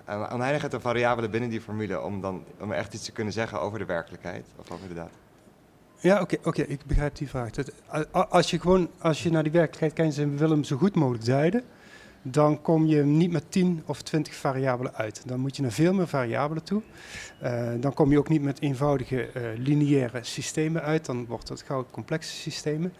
oneindigheid aan variabelen binnen die formule... Om, dan, om echt iets te kunnen zeggen over de werkelijkheid of over de data. Ja, oké, oké, ik begrijp die vraag. Het, als je gewoon als je naar die werkelijkheid kijkt en willen hem zo goed mogelijk duiden, dan kom je niet met 10 of 20 variabelen uit. Dan moet je naar veel meer variabelen toe. Uh, dan kom je ook niet met eenvoudige uh, lineaire systemen uit. Dan wordt het gauw complexe systemen.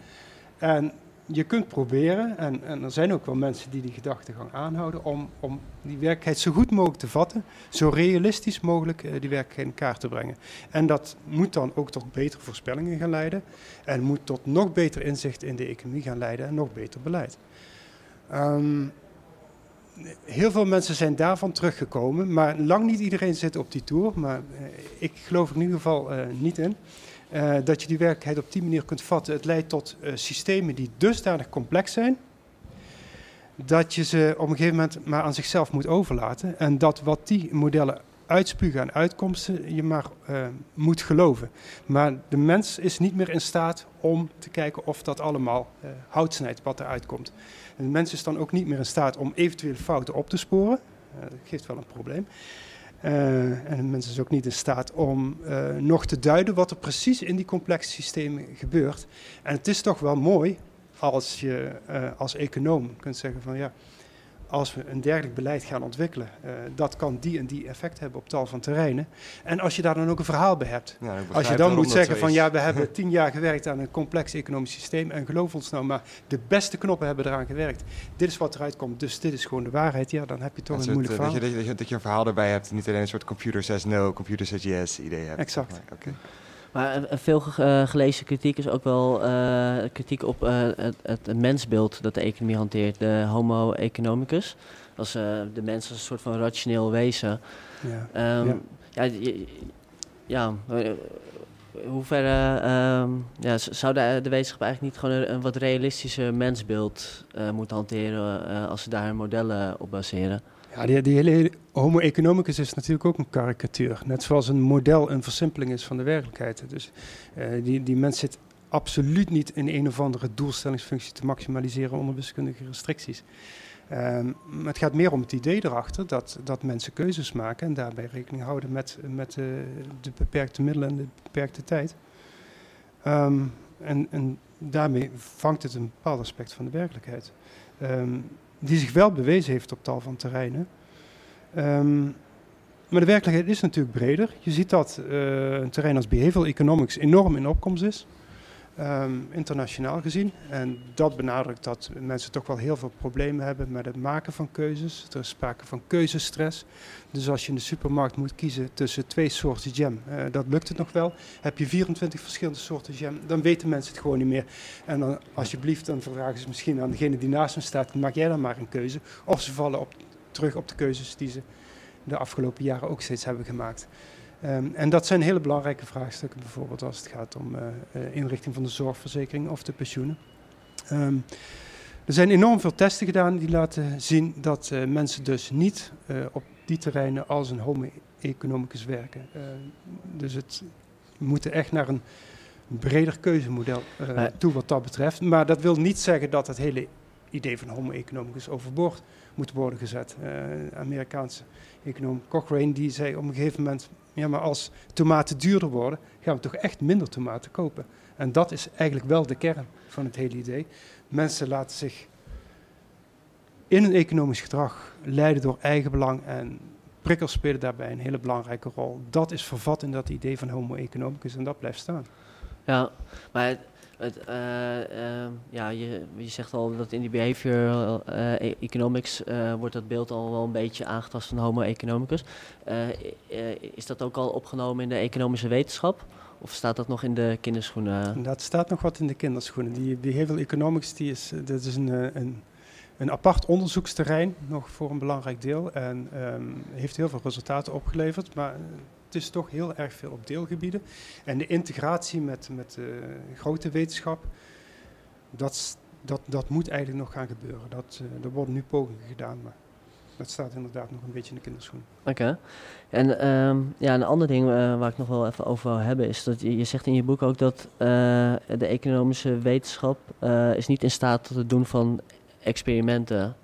En je kunt proberen, en, en, er zijn ook wel mensen die die gedachtegang aanhouden, om, om die werkelijkheid zo goed mogelijk te vatten, zo realistisch mogelijk uh, die werkelijkheid in kaart te brengen. En dat moet dan ook tot betere voorspellingen gaan leiden en moet tot nog beter inzicht in de economie gaan leiden en nog beter beleid. Um, heel veel mensen zijn daarvan teruggekomen, maar lang niet iedereen zit op die tour. Maar uh, ik geloof in ieder geval uh, niet in. Uh, dat je die werkelijkheid op die manier kunt vatten. Het leidt tot systemen die dusdanig complex zijn, dat je ze op een gegeven moment maar aan zichzelf moet overlaten. En dat wat die modellen uitspugen aan uitkomsten, je maar moet geloven. Maar de mens is niet meer in staat om te kijken of dat allemaal hout snijdt wat eruit komt. De mens is dan ook niet meer in staat om eventuele fouten op te sporen. Dat geeft wel een probleem. Uh, en de mens is ook niet in staat om uh, nog te duiden wat er precies in die complexe systemen gebeurt. En het is toch wel mooi als je als econoom kunt zeggen van ja, als we een dergelijk beleid gaan ontwikkelen, uh, dat kan die en die effect hebben op tal van terreinen. En als je daar dan ook een verhaal bij hebt. Ja, als je dan moet zeggen van ja, we hebben tien jaar gewerkt aan een complex economisch systeem en geloof ons nou maar, de beste knoppen hebben eraan gewerkt. Dit is wat eruit komt, dus dit is gewoon de waarheid. Ja, dan heb je toch een, een moeilijk verhaal. Dat je, dat, je, dat je een verhaal erbij hebt, niet alleen een soort computer says no, computer says yes idee hebt. Exact. Okay. Maar veel uh, gelezen kritiek is ook wel uh, kritiek op uh, het, het, mensbeeld dat de economie hanteert, de homo economicus. Als de mens als een soort van rationeel wezen. Ja, um, ja. ja, ja hoe ver um, ja, zou de, de, wetenschap eigenlijk niet gewoon een, een wat realistischer mensbeeld moeten hanteren als ze daar modellen op baseren? Die, hele homo economicus is natuurlijk ook een karikatuur. Net zoals een model een versimpeling is van de werkelijkheid. Dus uh, die, die mens zit absoluut niet in een of andere doelstellingsfunctie te maximaliseren onder wiskundige restricties. Maar het gaat meer om het idee erachter dat, dat mensen keuzes maken en daarbij rekening houden met, met uh, de beperkte middelen en de beperkte tijd. Um, en, en daarmee vangt het een bepaald aspect van de werkelijkheid. Um, die zich wel bewezen heeft op tal van terreinen. Um, maar de werkelijkheid is natuurlijk breder. Je ziet dat uh, een terrein als behavioral economics enorm in opkomst is. Um, internationaal gezien. En dat benadrukt dat mensen toch wel heel veel problemen hebben met het maken van keuzes. Er is sprake van keuzestress. Dus als je in de supermarkt moet kiezen tussen twee soorten jam, uh, dat lukt het nog wel. Heb je 24 verschillende soorten jam, dan weten mensen het gewoon niet meer. En dan alsjeblieft, dan vragen ze misschien aan degene die naast hem staat, maak jij dan maar een keuze. Of ze vallen op, terug op de keuzes die ze de afgelopen jaren ook steeds hebben gemaakt. Um, en dat zijn hele belangrijke vraagstukken, bijvoorbeeld als het gaat om uh, inrichting van de zorgverzekering of de pensioenen. Um, Er zijn enorm veel testen gedaan die laten zien dat uh, mensen dus niet uh, op die terreinen als een homo economicus werken. Uh, dus het, we moeten echt naar een breder keuzemodel toe wat dat betreft. Maar dat wil niet zeggen dat het hele idee van homo economicus overboord moet worden gezet. Amerikaanse econoom Cochrane die zei op een gegeven moment, ja maar als tomaten duurder worden, gaan we toch echt minder tomaten kopen. En dat is eigenlijk wel de kern van het hele idee. Mensen laten zich in hun economisch gedrag leiden door eigen belang en prikkels spelen daarbij een hele belangrijke rol. Dat is vervat in dat idee van homo economicus en dat blijft staan. Ja, maar het, uh, uh, ja, je, je zegt al dat in die behavioral uh, economics wordt dat beeld al wel een beetje aangetast van homo economicus. is dat ook al opgenomen in de economische wetenschap? Of staat dat nog in de kinderschoenen? Dat staat nog wat in de kinderschoenen. Die behavioral economics die is, dat is een, een, een apart onderzoeksterrein, nog voor een belangrijk deel. En um, heeft heel veel resultaten opgeleverd. Maar het is toch heel erg veel op deelgebieden. En de integratie met, met uh, grote wetenschap, dat, dat, dat moet eigenlijk nog gaan gebeuren. Dat, uh, er worden nu pogingen gedaan, maar dat staat inderdaad nog een beetje in de kinderschoen. Oké. En um, ja, een ander ding uh, waar ik nog wel even over wil hebben is dat je, je zegt in je boek ook dat uh, de economische wetenschap is niet in staat tot het doen van experimenten.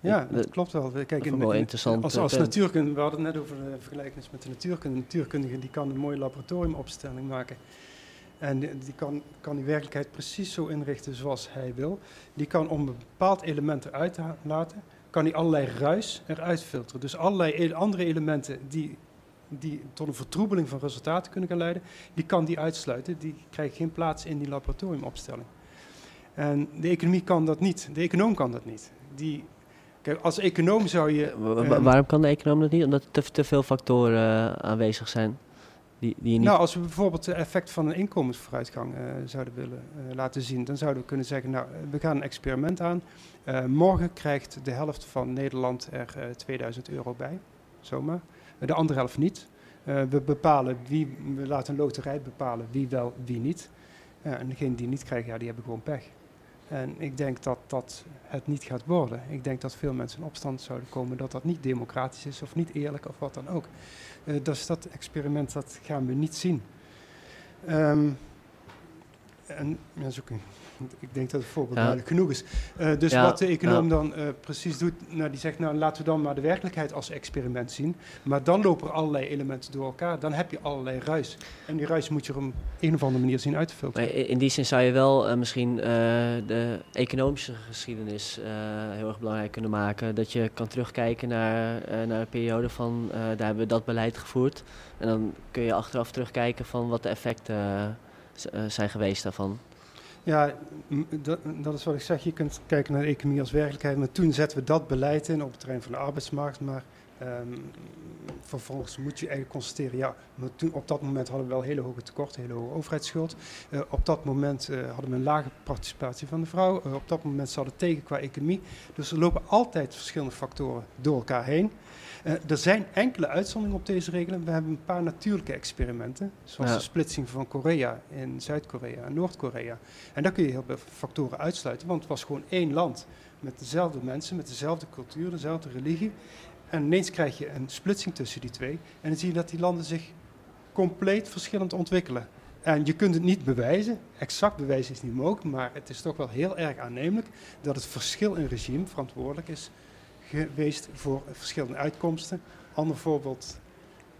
Ja, dat klopt wel. Kijk, in, wel interessant. Als, als natuurkunde, we hadden het net over de vergelijking met de natuurkunde. Een natuurkundige die kan een mooie laboratoriumopstelling maken. En die kan, kan die werkelijkheid precies zo inrichten zoals hij wil. Die kan om een bepaald element eruit laten, kan hij allerlei ruis eruit filteren. Dus allerlei andere elementen die, die tot een vertroebeling van resultaten kunnen gaan leiden, die kan die uitsluiten. Die krijgen geen plaats in die laboratoriumopstelling. En de economie kan dat niet. De econoom kan dat niet. Die, kijk, als econoom zou je... Uh, waarom kan de econoom dat niet? Omdat er te, te veel factoren uh, aanwezig zijn. Die, die je niet... Nou, als we bijvoorbeeld het effect van een inkomensvooruitgang uh, zouden willen uh, laten zien, dan zouden we kunnen zeggen, nou, we gaan een experiment aan. Uh, morgen krijgt de helft van Nederland er 2000 euro bij, zomaar. de andere helft niet. we bepalen wie, we laten een loterij bepalen wie wel, wie niet. en degene die niet krijgen, ja, die hebben gewoon pech. En ik denk dat dat het niet gaat worden. Ik denk dat veel mensen in opstand zouden komen dat dat niet democratisch is of niet eerlijk of wat dan ook. Uh, dus dat experiment dat gaan we niet zien. Um, en ja, ik denk dat het voorbeeld ja. duidelijk genoeg is. Uh, dus ja, wat de econoom dan uh, precies doet, nou, die zegt, nou laten we dan maar de werkelijkheid als experiment zien. Maar dan lopen er allerlei elementen door elkaar. Dan heb je allerlei ruis. En die ruis moet je op een of andere manier zien uit te filteren. Maar in die zin zou je wel uh, misschien de economische geschiedenis heel erg belangrijk kunnen maken. Dat je kan terugkijken naar, naar een periode van, daar hebben we dat beleid gevoerd. En dan kun je achteraf terugkijken van wat de effecten zijn geweest daarvan. Ja, dat, dat, is wat ik zeg. Je kunt kijken naar de economie als werkelijkheid. Maar toen zetten we dat beleid in op het terrein van de arbeidsmarkt. Maar um, vervolgens moet je eigenlijk constateren, ja, maar toen, op dat moment hadden we wel hele hoge tekorten, hele hoge overheidsschuld. Uh, op dat moment uh, hadden we een lage participatie van de vrouw. Uh, op dat moment zat het tegen qua economie. Dus er lopen altijd verschillende factoren door elkaar heen. Er zijn enkele uitzonderingen op deze regelen. We hebben een paar natuurlijke experimenten, zoals ja. de splitsing van Korea in Zuid-Korea en Noord-Korea. En daar kun je heel veel factoren uitsluiten, want het was gewoon één land met dezelfde mensen, met dezelfde cultuur, dezelfde religie. En ineens krijg je een splitsing tussen die twee. En dan zie je dat die landen zich compleet verschillend ontwikkelen. En je kunt het niet bewijzen, exact bewijzen is niet mogelijk, maar het is toch wel heel erg aannemelijk dat het verschil in regime verantwoordelijk is geweest voor verschillende uitkomsten. Ander voorbeeld,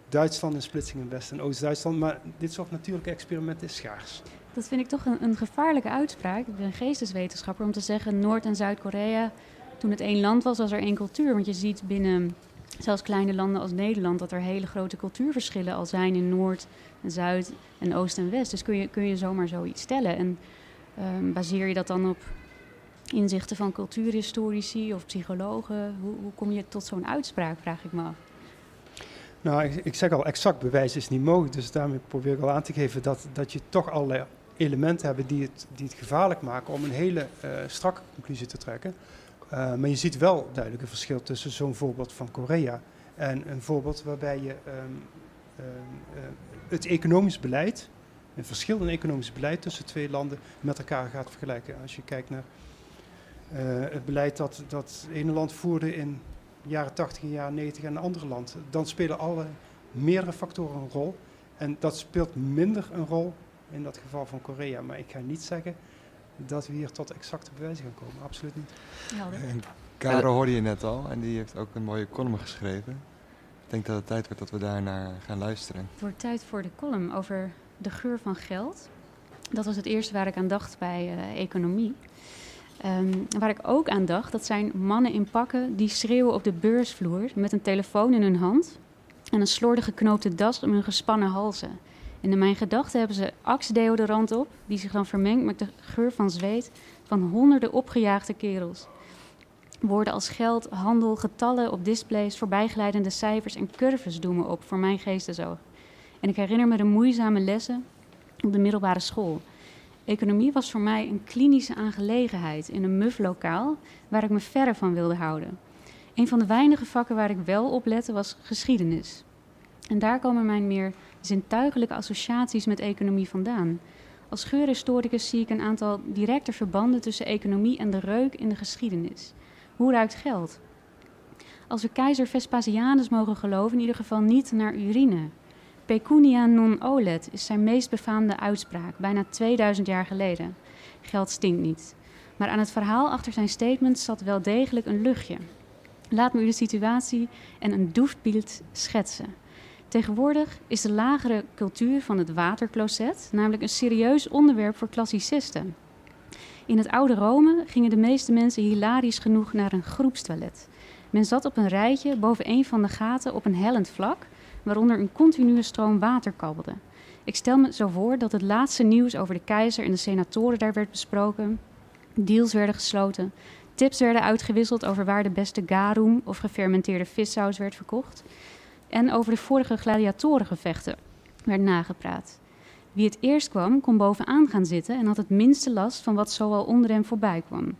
Duitsland en splitsing in West- en Oost-Duitsland, maar dit soort natuurlijke experimenten is schaars. Dat vind ik toch een, een gevaarlijke uitspraak. Ik ben geesteswetenschapper om te zeggen Noord- en Zuid-Korea toen het één land was, was er één cultuur. Want je ziet binnen zelfs kleine landen als Nederland dat er hele grote cultuurverschillen al zijn in Noord en Zuid en Oost en West. Dus kun je, kun je zomaar zoiets stellen. En um, baseer je dat dan op inzichten van cultuurhistorici of psychologen? Hoe, hoe kom je tot zo'n uitspraak, vraag ik me af. Nou, ik, ik, zeg al, exact bewijs is niet mogelijk. Dus daarmee probeer ik al aan te geven dat, dat je toch allerlei elementen hebt die het, die het gevaarlijk maken om een hele uh, strakke conclusie te trekken. Uh, maar je ziet wel duidelijk een verschil tussen zo'n voorbeeld van Korea en een voorbeeld waarbij je um, um, uh, het economisch beleid een verschil in economisch beleid tussen twee landen met elkaar gaat vergelijken. Als je kijkt naar eh, het beleid dat, dat het ene land voerde in de jaren 80 en jaren 90 en een andere land, dan spelen alle meerdere factoren een rol. En dat speelt minder een rol in dat geval van Korea. Maar ik ga niet zeggen dat we hier tot exacte bewijzen gaan komen. Absoluut niet. En Caro hoorde je net al en die heeft ook een mooie column geschreven. Ik denk dat het tijd wordt dat we daarnaar gaan luisteren. Het wordt tijd voor de column over de geur van geld. Dat was het eerste waar ik aan dacht bij uh, economie. Um, waar ik ook aan dacht, dat zijn mannen in pakken die schreeuwen op de beursvloer met een telefoon in hun hand en een slordig geknoopte das om hun gespannen halzen. En in mijn gedachten hebben ze axdeodorant op, die zich dan vermengt met de geur van zweet van honderden opgejaagde kerels. Woorden als geld, handel, getallen op displays, voorbijglijdende cijfers en curves doen me op voor mijn geestesoog. En ik herinner me de moeizame lessen op de middelbare school. Economie was voor mij een klinische aangelegenheid in een muf lokaal waar ik me verre van wilde houden. Een van de weinige vakken waar ik wel op lette was geschiedenis. En daar komen mijn meer zintuigelijke associaties met economie vandaan. Als geurhistoricus zie ik een aantal directe verbanden tussen economie en de reuk in de geschiedenis. Hoe ruikt geld? Als we keizer Vespasianus mogen geloven, in ieder geval niet naar urine. Pecunia non olet is zijn meest befaamde uitspraak, bijna 2000 jaar geleden. Geld stinkt niet. Maar aan het verhaal achter zijn statement zat wel degelijk een luchtje. Laat me u de situatie en een doefbeeld schetsen. Tegenwoordig is de lagere cultuur van het watercloset namelijk een serieus onderwerp voor klassicisten. In het oude Rome gingen de meeste mensen hilarisch genoeg naar een groepstoilet. Men zat op een rijtje boven een van de gaten op een hellend vlak, waaronder een continue stroom water kabbelde. Ik stel me zo voor dat het laatste nieuws over de keizer en de senatoren daar werd besproken, deals werden gesloten, tips werden uitgewisseld over waar de beste garum of gefermenteerde vissaus werd verkocht en over de vorige gladiatorengevechten werd nagepraat. Wie het eerst kwam, kon bovenaan gaan zitten en had het minste last van wat zoal onder hem voorbij kwam.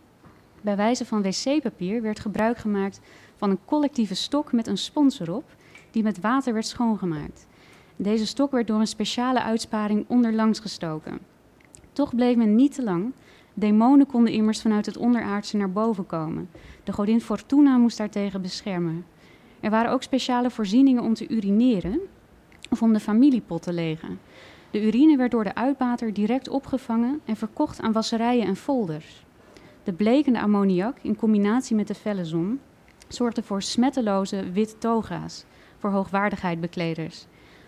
Bij wijze van wc-papier werd gebruik gemaakt van een collectieve stok met een spons erop, die met water werd schoongemaakt. Deze stok werd door een speciale uitsparing onderlangs gestoken. Toch bleef men niet te lang. Demonen konden immers vanuit het onderaardse naar boven komen. De godin Fortuna moest daartegen beschermen. Er waren ook speciale voorzieningen om te urineren of om de familiepot te legen. De urine werd door de uitbater direct opgevangen en verkocht aan wasserijen en folders. De blekende ammoniak in combinatie met de felle zon zorgde voor smetteloze witte toga's voor hoogwaardigheidbekleders.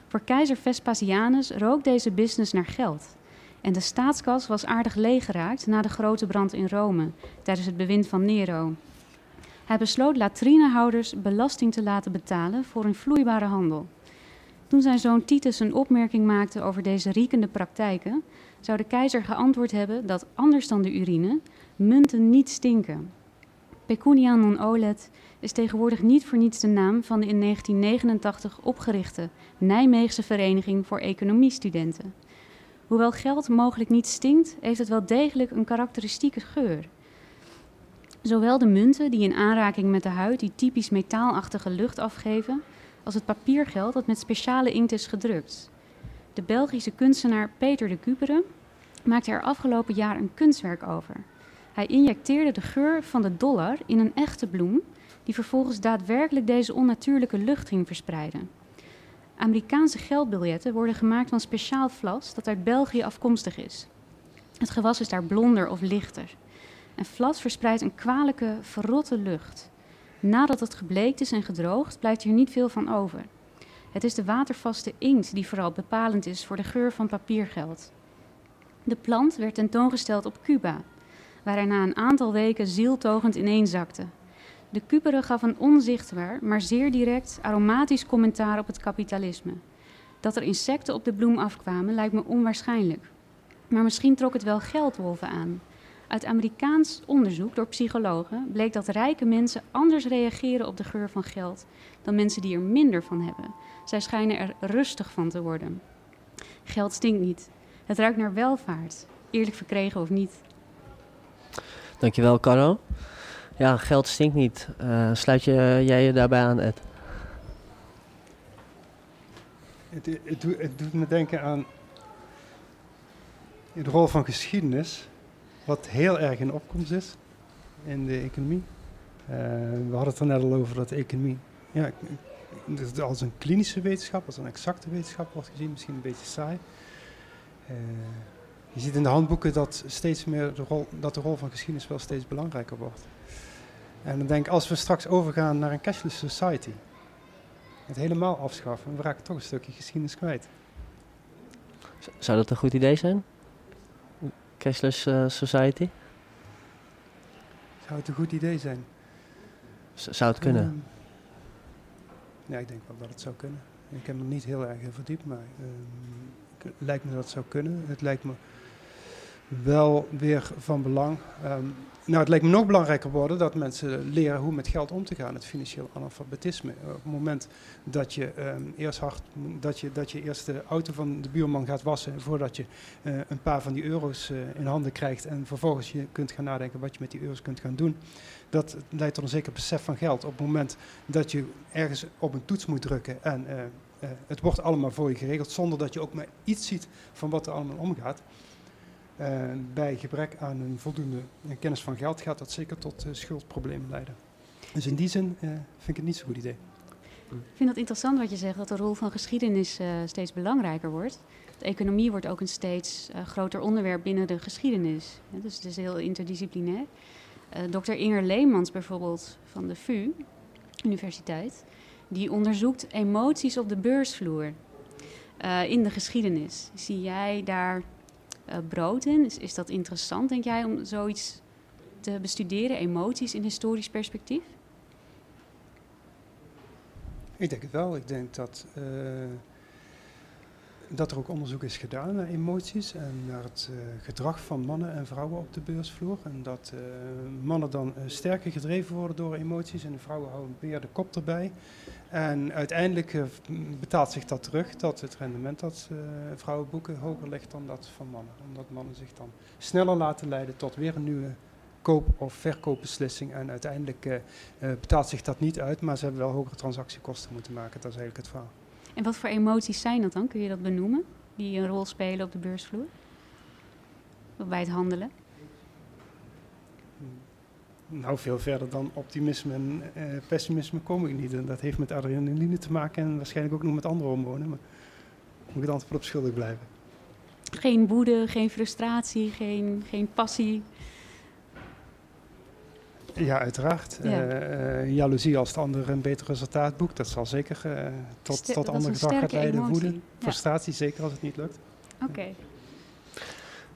Voor keizer Vespasianus rook deze business naar geld. En de staatskas was aardig leeggeraakt na de grote brand in Rome tijdens het bewind van Nero. Hij besloot latrinehouders belasting te laten betalen voor hun vloeibare handel. Toen zijn zoon Titus een opmerking maakte over deze riekende praktijken, zou de keizer geantwoord hebben dat, anders dan de urine, munten niet stinken. Pecunia non olet is tegenwoordig niet voor niets de naam van de in 1989 opgerichte Nijmeegse Vereniging voor Economiestudenten. Hoewel geld mogelijk niet stinkt, heeft het wel degelijk een karakteristieke geur. Zowel de munten die in aanraking met de huid die typisch metaalachtige lucht afgeven, als het papiergeld dat met speciale inkt is gedrukt. De Belgische kunstenaar Peter de Cupere maakte er afgelopen jaar een kunstwerk over. Hij injecteerde de geur van de dollar in een echte bloem, die vervolgens daadwerkelijk deze onnatuurlijke lucht ging verspreiden. Amerikaanse geldbiljetten worden gemaakt van speciaal vlas dat uit België afkomstig is. Het gewas is daar blonder of lichter. En vlas verspreidt een kwalijke, verrotte lucht. Nadat het gebleekt is en gedroogd, blijft hier niet veel van over. Het is de watervaste inkt die vooral bepalend is voor de geur van papiergeld. De plant werd tentoongesteld op Cuba, waar hij na een aantal weken zieltogend ineenzakte. De Cupere gaf een onzichtbaar, maar zeer direct aromatisch commentaar op het kapitalisme. Dat er insecten op de bloem afkwamen lijkt me onwaarschijnlijk. Maar misschien trok het wel geldwolven aan. Uit Amerikaans onderzoek door psychologen bleek dat rijke mensen anders reageren op de geur van geld dan mensen die er minder van hebben. Zij schijnen er rustig van te worden. Geld stinkt niet. Het ruikt naar welvaart, eerlijk verkregen of niet. Dankjewel, Caro. Ja, geld stinkt niet. Uh, sluit je, jij je daarbij aan, Ed? Het, het, het, doet me denken aan de rol van geschiedenis, wat heel erg in opkomst is in de economie. Uh, we hadden het er net al over dat de economie ja, als een klinische wetenschap, als een exacte wetenschap wordt gezien, misschien een beetje saai. Uh, je ziet in de handboeken dat, steeds meer de rol, dat de rol van geschiedenis wel steeds belangrijker wordt. En dan denk ik, als we straks overgaan naar een cashless society, het helemaal afschaffen, we raken toch een stukje geschiedenis kwijt. Zou dat een goed idee zijn? Cashless uh, society? Zou het een goed idee zijn? zou het kunnen? Um, ja, ik denk wel dat het zou kunnen. Ik heb me niet heel erg verdiept, maar um, het lijkt me dat het zou kunnen. Het lijkt me wel weer van belang. Um, nou, het lijkt me nog belangrijker worden dat mensen leren hoe met geld om te gaan, het financieel analfabetisme. Op het moment dat je, um, eerst, hard, dat je, dat je eerst de auto van de buurman gaat wassen voordat je uh, een paar van die euro's uh, in handen krijgt en vervolgens je kunt gaan nadenken wat je met die euro's kunt gaan doen. Dat leidt tot een zeker besef van geld. Op het moment dat je ergens op een toets moet drukken en uh, het wordt allemaal voor je geregeld zonder dat je ook maar iets ziet van wat er allemaal omgaat bij gebrek aan een voldoende kennis van geld gaat dat zeker tot uh, schuldproblemen leiden. Dus in die zin uh, vind ik het niet zo'n goed idee. Ik vind het interessant wat je zegt, dat de rol van geschiedenis steeds belangrijker wordt. De economie wordt ook een steeds groter onderwerp binnen de geschiedenis. Dus het is heel interdisciplinair. Dr. Inger Leemans bijvoorbeeld van de VU, Universiteit, die onderzoekt emoties op de beursvloer in de geschiedenis. Zie jij daar uh, brood in. Is, is dat interessant, denk jij, om zoiets te bestuderen, emoties in historisch perspectief? Ik denk het wel. Ik denk dat, uh, dat er ook onderzoek is gedaan naar emoties en naar het uh, gedrag van mannen en vrouwen op de beursvloer. En dat mannen dan sterker gedreven worden door emoties en vrouwen houden meer de kop erbij. En uiteindelijk uh, betaalt zich dat terug dat het rendement dat uh, vrouwen boeken hoger ligt dan dat van mannen. Omdat mannen zich dan sneller laten leiden tot weer een nieuwe koop- of verkoopbeslissing. En uiteindelijk uh, betaalt zich dat niet uit, maar ze hebben wel hogere transactiekosten moeten maken. Dat is eigenlijk het verhaal. En wat voor emoties zijn dat dan? Kun je dat benoemen? Die een rol spelen op de beursvloer? Bij het handelen? Nou, veel verder dan optimisme en uh, pessimisme kom ik niet. En dat heeft met adrenaline te maken en waarschijnlijk ook nog met andere hormonen. Maar moet ik het antwoord op schuldig blijven. Geen woede, geen frustratie, geen, geen passie. Ja, uiteraard. Ja. Uh, jaloezie als het ander een beter resultaat boekt, dat zal zeker uh, tot, Ster tot ander gedrag gaat leiden. Emotie. Woede, ja. frustratie, zeker als het niet lukt. Oké. Okay.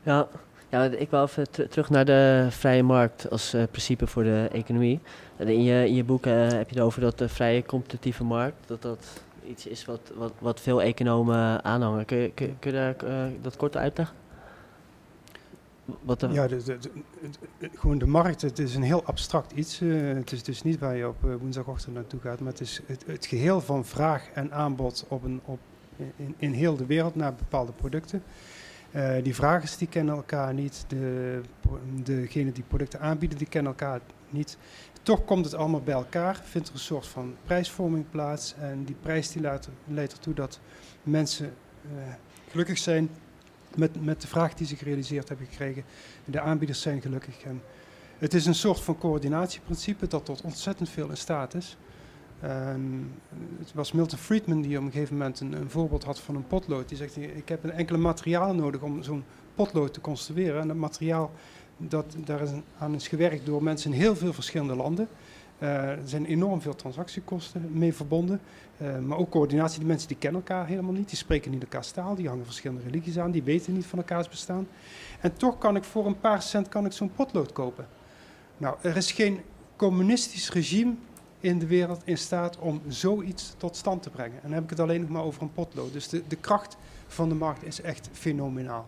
Ja, ja, ik wil even terug naar de vrije markt als uh, principe voor de economie. In je, je boek uh, heb je het over dat de vrije competitieve markt, dat dat iets is wat, wat, wat veel economen aanhangen. Kun je, kun, je daar, uh, dat kort uitleggen? Wat de ja, de, gewoon de markt, het is een heel abstract iets. het is dus niet waar je op woensdagochtend naartoe gaat, maar het is het, het, geheel van vraag en aanbod op een, op, in, in heel de wereld naar bepaalde producten. Uh, die vragers die kennen elkaar niet, de, degenen die producten aanbieden die kennen elkaar niet. Toch komt het allemaal bij elkaar, vindt er een soort van prijsvorming plaats en die prijs die leidt, ertoe dat mensen uh, gelukkig zijn met, met de vraag die ze gerealiseerd hebben gekregen. De aanbieders zijn gelukkig. En het is een soort van coördinatieprincipe dat tot ontzettend veel in staat is. Het was Milton Friedman die op een gegeven moment een, een, voorbeeld had van een potlood. Die zegt, ik heb een enkele materiaal nodig om zo'n potlood te construeren. En dat materiaal, dat, daar is aan is gewerkt door mensen in heel veel verschillende landen. Uh, er zijn enorm veel transactiekosten mee verbonden. Uh, maar ook coördinatie. Die mensen die kennen elkaar helemaal niet. Die spreken niet elkaar taal. Die hangen verschillende religies aan. Die weten niet van elkaars bestaan. En toch kan ik voor een paar cent kan ik zo'n potlood kopen. Nou, er is geen communistisch regime in de wereld in staat om zoiets tot stand te brengen. En dan heb ik het alleen nog maar over een potlood. Dus de, de kracht van de markt is echt fenomenaal.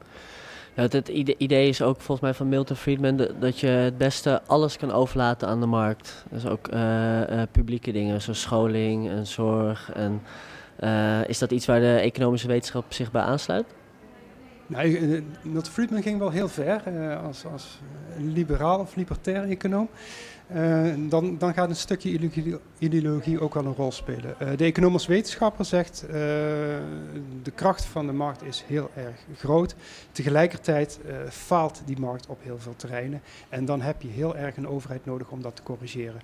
Het, idee is ook volgens mij van Milton Friedman dat je het beste alles kan overlaten aan de markt. Dus ook uh, uh, publieke dingen, zoals scholing en zorg. En, uh, is dat iets waar de economische wetenschap zich bij aansluit? Nee, Milton Friedman ging wel heel ver als, als liberaal of libertair econoom. Uh, dan, dan gaat een stukje ideologie, ideologie ook wel een rol spelen. Uh, de economisch wetenschapper zegt uh, de kracht van de markt is heel erg groot. Tegelijkertijd faalt die markt op heel veel terreinen. En dan heb je heel erg een overheid nodig om dat te corrigeren.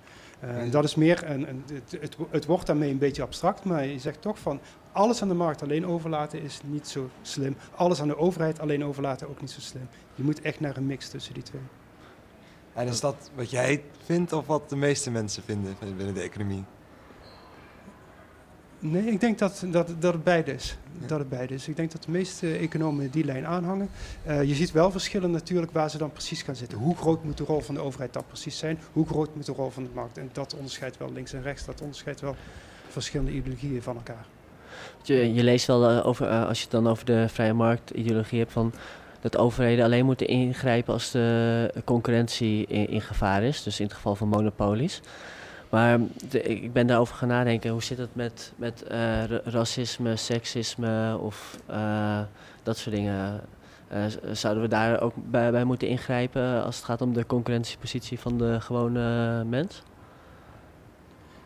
Dat is meer een, een het, het, het, wordt daarmee een beetje abstract, maar je zegt toch van alles aan de markt alleen overlaten is niet zo slim. Alles aan de overheid alleen overlaten ook niet zo slim. Je moet echt naar een mix tussen die twee. En is dat wat jij vindt of wat de meeste mensen vinden binnen de economie? Nee, ik denk dat, dat, dat het beide is. Dat het beide is. Ik denk dat de meeste economen die lijn aanhangen. Uh, je ziet wel verschillen natuurlijk waar ze dan precies gaan zitten. Hoe groot moet de rol van de overheid dan precies zijn? Hoe groot moet de rol van de markt? En dat onderscheidt wel links en rechts. Dat onderscheidt wel verschillende ideologieën van elkaar. Je, je leest wel uh, over, uh, als je het dan over de vrije markt ideologie hebt van dat overheden alleen moeten ingrijpen als de concurrentie in, gevaar is. Dus in het geval van monopolies. Maar ik ben daarover gaan nadenken. Hoe zit het met, met uh, racisme, seksisme of dat soort dingen? Zouden we daar ook bij, moeten ingrijpen als het gaat om de concurrentiepositie van de gewone mens?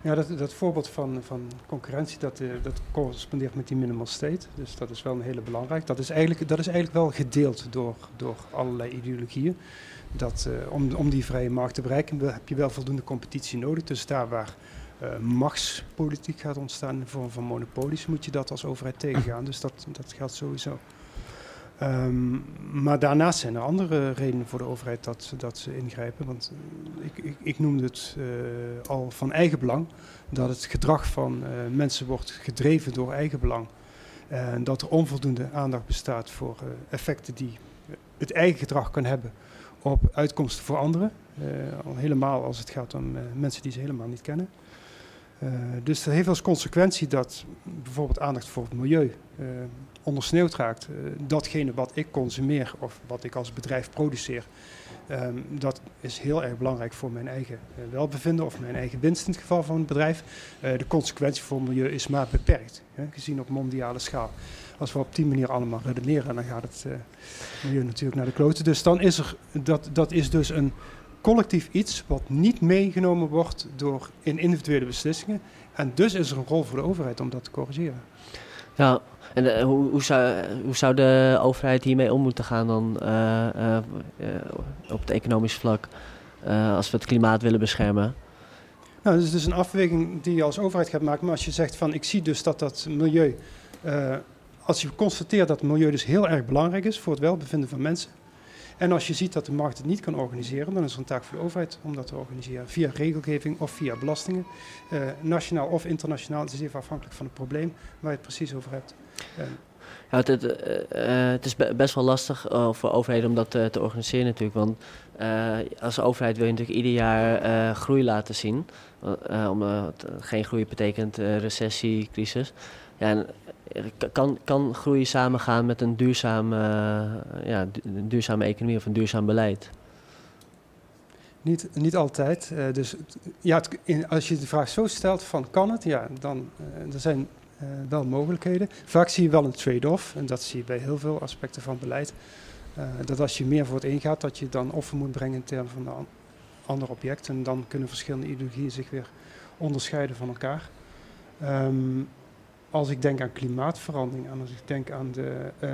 Ja, dat, dat voorbeeld van, van concurrentie, dat, uh, dat correspondeert met die minimal state. Dus dat is wel een hele belangrijk. Dat is eigenlijk, dat is eigenlijk wel gedeeld door, door allerlei ideologieën. Dat, uh, om, om die vrije markt te bereiken heb je wel voldoende competitie nodig. Dus daar waar uh, machtspolitiek gaat ontstaan in de vorm van monopolies, moet je dat als overheid tegengaan. Dus dat, dat geldt sowieso. Um, maar daarnaast zijn er andere redenen voor de overheid dat, dat ze ingrijpen. Want ik, ik, ik noemde het uh, al van eigen belang. Dat het gedrag van uh, mensen wordt gedreven door eigen belang. En dat er onvoldoende aandacht bestaat voor effecten die het eigen gedrag kan hebben op uitkomsten voor anderen. al helemaal als het gaat om mensen die ze helemaal niet kennen. Dus dat heeft als consequentie dat bijvoorbeeld aandacht voor het milieu ondersneeuwd raakt. Uh, datgene wat ik consumeer of wat ik als bedrijf produceer, um, dat is heel erg belangrijk voor mijn eigen welbevinden of mijn eigen winst in het geval van een bedrijf. De consequentie voor het milieu is maar beperkt, hè, gezien op mondiale schaal. Als we op die manier allemaal redeneren, dan gaat het milieu natuurlijk naar de kloten. Dus dan is er, dat, dat is dus een collectief iets wat niet meegenomen wordt door in individuele beslissingen. En dus is er een rol voor de overheid om dat te corrigeren. Ja, en uh, hoe, hoe, zou, hoe zou de overheid hiermee om moeten gaan dan uh, uh, op het economisch vlak als we het klimaat willen beschermen? Nou, dat is dus een afweging die je als overheid gaat maken. Maar als je zegt van ik zie dus dat dat milieu, als je constateert dat het milieu dus heel erg belangrijk is voor het welbevinden van mensen. En als je ziet dat de markt het niet kan organiseren, dan is er een taak voor de overheid om dat te organiseren. Via regelgeving of via belastingen. nationaal of internationaal. Het is even afhankelijk van het probleem waar je het precies over hebt. Ja, het, het, het, is best wel lastig voor overheden om dat te organiseren natuurlijk. Want als overheid wil je natuurlijk ieder jaar groei laten zien. omdat geen groei betekent recessie, crisis. Ja, kan, kan groei samengaan met een duurzame, ja, een duurzame economie of een duurzaam beleid? Niet, niet altijd. dus ja, als je de vraag zo stelt van kan het, ja, dan er zijn uh, wel mogelijkheden. Vaak zie je wel een trade-off, en dat zie je bij heel veel aspecten van beleid. Uh, dat als je meer voor het een gaat, dat je dan offer moet brengen in termen van een an ander object. En dan kunnen verschillende ideologieën zich weer onderscheiden van elkaar. Um, als ik denk aan klimaatverandering en als ik denk aan de, uh,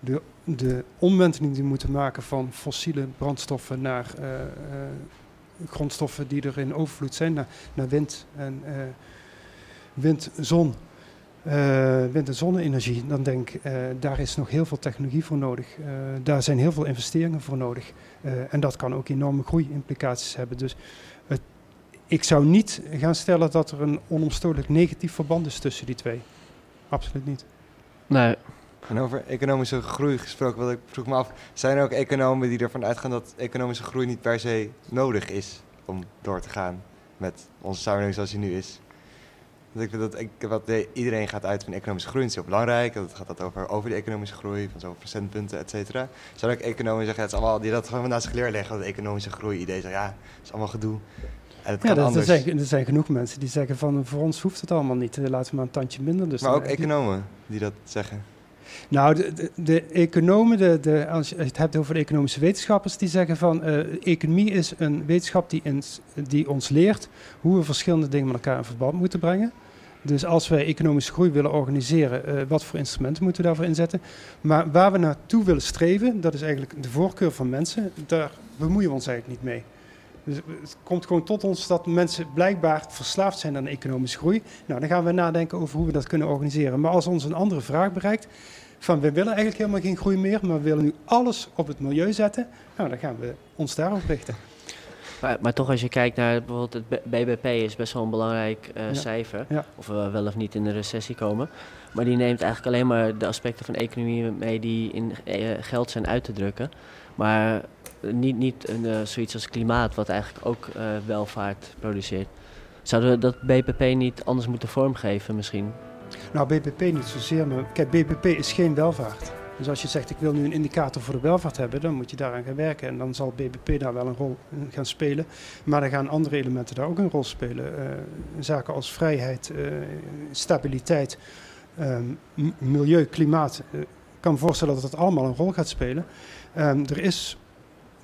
de, de omwenteling die we moeten maken van fossiele brandstoffen naar grondstoffen die er in overvloed zijn, naar, wind en wind, zon wind- en zonne-energie, dan denk ik, daar is nog heel veel technologie voor nodig. Daar zijn heel veel investeringen voor nodig. en dat kan ook enorme groei-implicaties hebben. Dus ik zou niet gaan stellen dat er een onomstotelijk negatief verband is tussen die twee. Absoluut niet. Nee. En over economische groei gesproken, wat ik vroeg me af, zijn er ook economen die ervan uitgaan dat economische groei niet per se nodig is om door te gaan met onze samenleving zoals die nu is? ik vind dat ik, wat iedereen gaat uit van economische groei is heel belangrijk. Dat gaat dat over, over de economische groei, van zoveel procentpunten, et cetera. Zou ik economen zeggen, het is allemaal, die dat gewoon naast zich leggen, dat economische groei idee. Zeggen, ja, het is allemaal gedoe. Het ja, kan anders. Er, zijn, er zijn genoeg mensen die zeggen van voor ons hoeft het allemaal niet. Laten we maar een tandje minder. Dus maar ook economen die dat zeggen. Nou, de, de, de economen, de, de, als je het hebt over de economische wetenschappers, die zeggen van uh, economie is een wetenschap die, die ons leert hoe we verschillende dingen met elkaar in verband moeten brengen. Dus als wij economische groei willen organiseren, uh, wat voor instrumenten moeten we daarvoor inzetten? Maar waar we naartoe willen streven, dat is eigenlijk de voorkeur van mensen, daar bemoeien we ons eigenlijk niet mee. Dus het komt gewoon tot ons dat mensen blijkbaar verslaafd zijn aan economische groei. Nou, dan gaan we nadenken over hoe we dat kunnen organiseren. Maar als ons een andere vraag bereikt, van we willen eigenlijk helemaal geen groei meer, maar we willen nu alles op het milieu zetten, nou, dan gaan we ons daarop richten. Maar, maar, toch als je kijkt naar bijvoorbeeld het BBP is best wel een belangrijk uh, cijfer. Ja. Of we wel of niet in de recessie komen. Maar die neemt eigenlijk alleen maar de aspecten van de economie mee die in uh, geld zijn uit te drukken. Maar niet, niet uh, zoiets als klimaat, wat eigenlijk ook welvaart produceert. Zouden we dat BBP niet anders moeten vormgeven misschien? Nou, BBP niet zozeer, maar kijk, BBP is geen welvaart. Dus als je zegt ik wil nu een indicator voor de welvaart hebben, dan moet je daaraan gaan werken. En dan zal BBP daar wel een rol gaan spelen. Maar dan gaan andere elementen daar ook een rol spelen. Uh, zaken als vrijheid, stabiliteit, um, milieu, klimaat. Ik kan me voorstellen dat dat allemaal een rol gaat spelen. Um, er is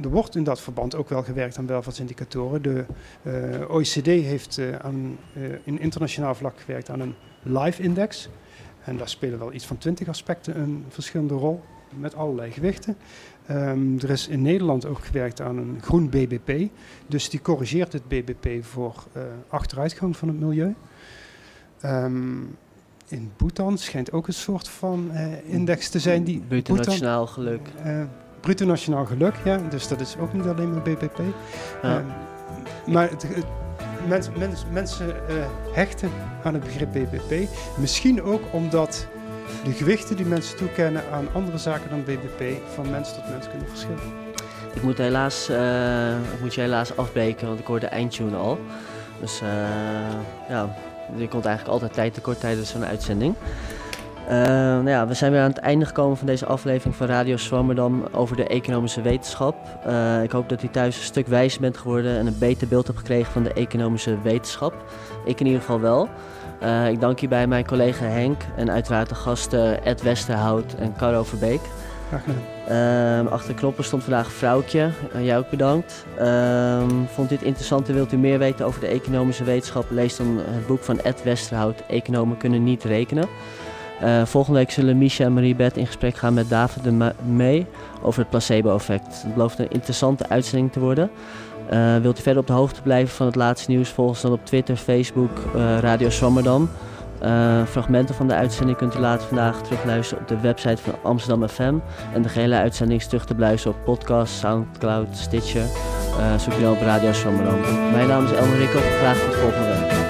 er wordt in dat verband ook wel gewerkt aan welvaartsindicatoren. De uh, OECD heeft uh, aan, uh, in internationaal vlak gewerkt aan een live index. En daar spelen wel iets van twintig aspecten een verschillende rol, met allerlei gewichten. Um, er is in Nederland ook gewerkt aan een groen BBP. Dus die corrigeert het BBP voor achteruitgang van het milieu. Um, in Bhutan schijnt ook een soort van index te zijn. die Bruto nationaal geluk bruto nationaal geluk, ja. Dus dat is ook niet alleen maar BBP. Ja. Um, maar het, het, mens, mens, mensen uh, hechten aan het begrip BBP. Misschien ook omdat de gewichten die mensen toekennen aan andere zaken dan BBP van mens tot mens kunnen verschillen. Ik moet, helaas, uh, ik moet je helaas afbreken, want ik hoor de eindtune al. Dus uh, ja, je komt eigenlijk altijd tijd tekort tijdens zo'n uitzending. Uh, nou ja, we zijn weer aan het einde gekomen van deze aflevering van Radio Swammerdam over de economische wetenschap. Uh, ik hoop dat u thuis een stuk wijzer bent geworden en een beter beeld hebt gekregen van de economische wetenschap. Ik in ieder geval wel. Uh, ik dank hierbij mijn collega Henk en uiteraard de gasten Ed Westerhout en Caro Verbeek. Graag gedaan. achter de knoppen stond vandaag een vrouwtje. jij ook bedankt. Ehm, vond dit interessant en wilt u meer weten over de economische wetenschap? Lees dan het boek van Ed Westerhout, Economen kunnen niet rekenen. Uh, volgende week zullen Misha en Marie-Beth in gesprek gaan met David de Mee over het placebo-effect. Het belooft een interessante uitzending te worden. Uh, wilt u verder op de hoogte blijven van het laatste nieuws? Volg ons dan op Twitter, Facebook, uh, Radio Swammerdam. fragmenten van de uitzending kunt u later vandaag terugluisteren op de website van Amsterdam FM. En de gehele uitzending is terug te beluisteren op podcast, Soundcloud, Stitcher. zoek je dan op Radio Swammerdam. Mijn naam is Elmer Rikkel. Graag tot volgende week.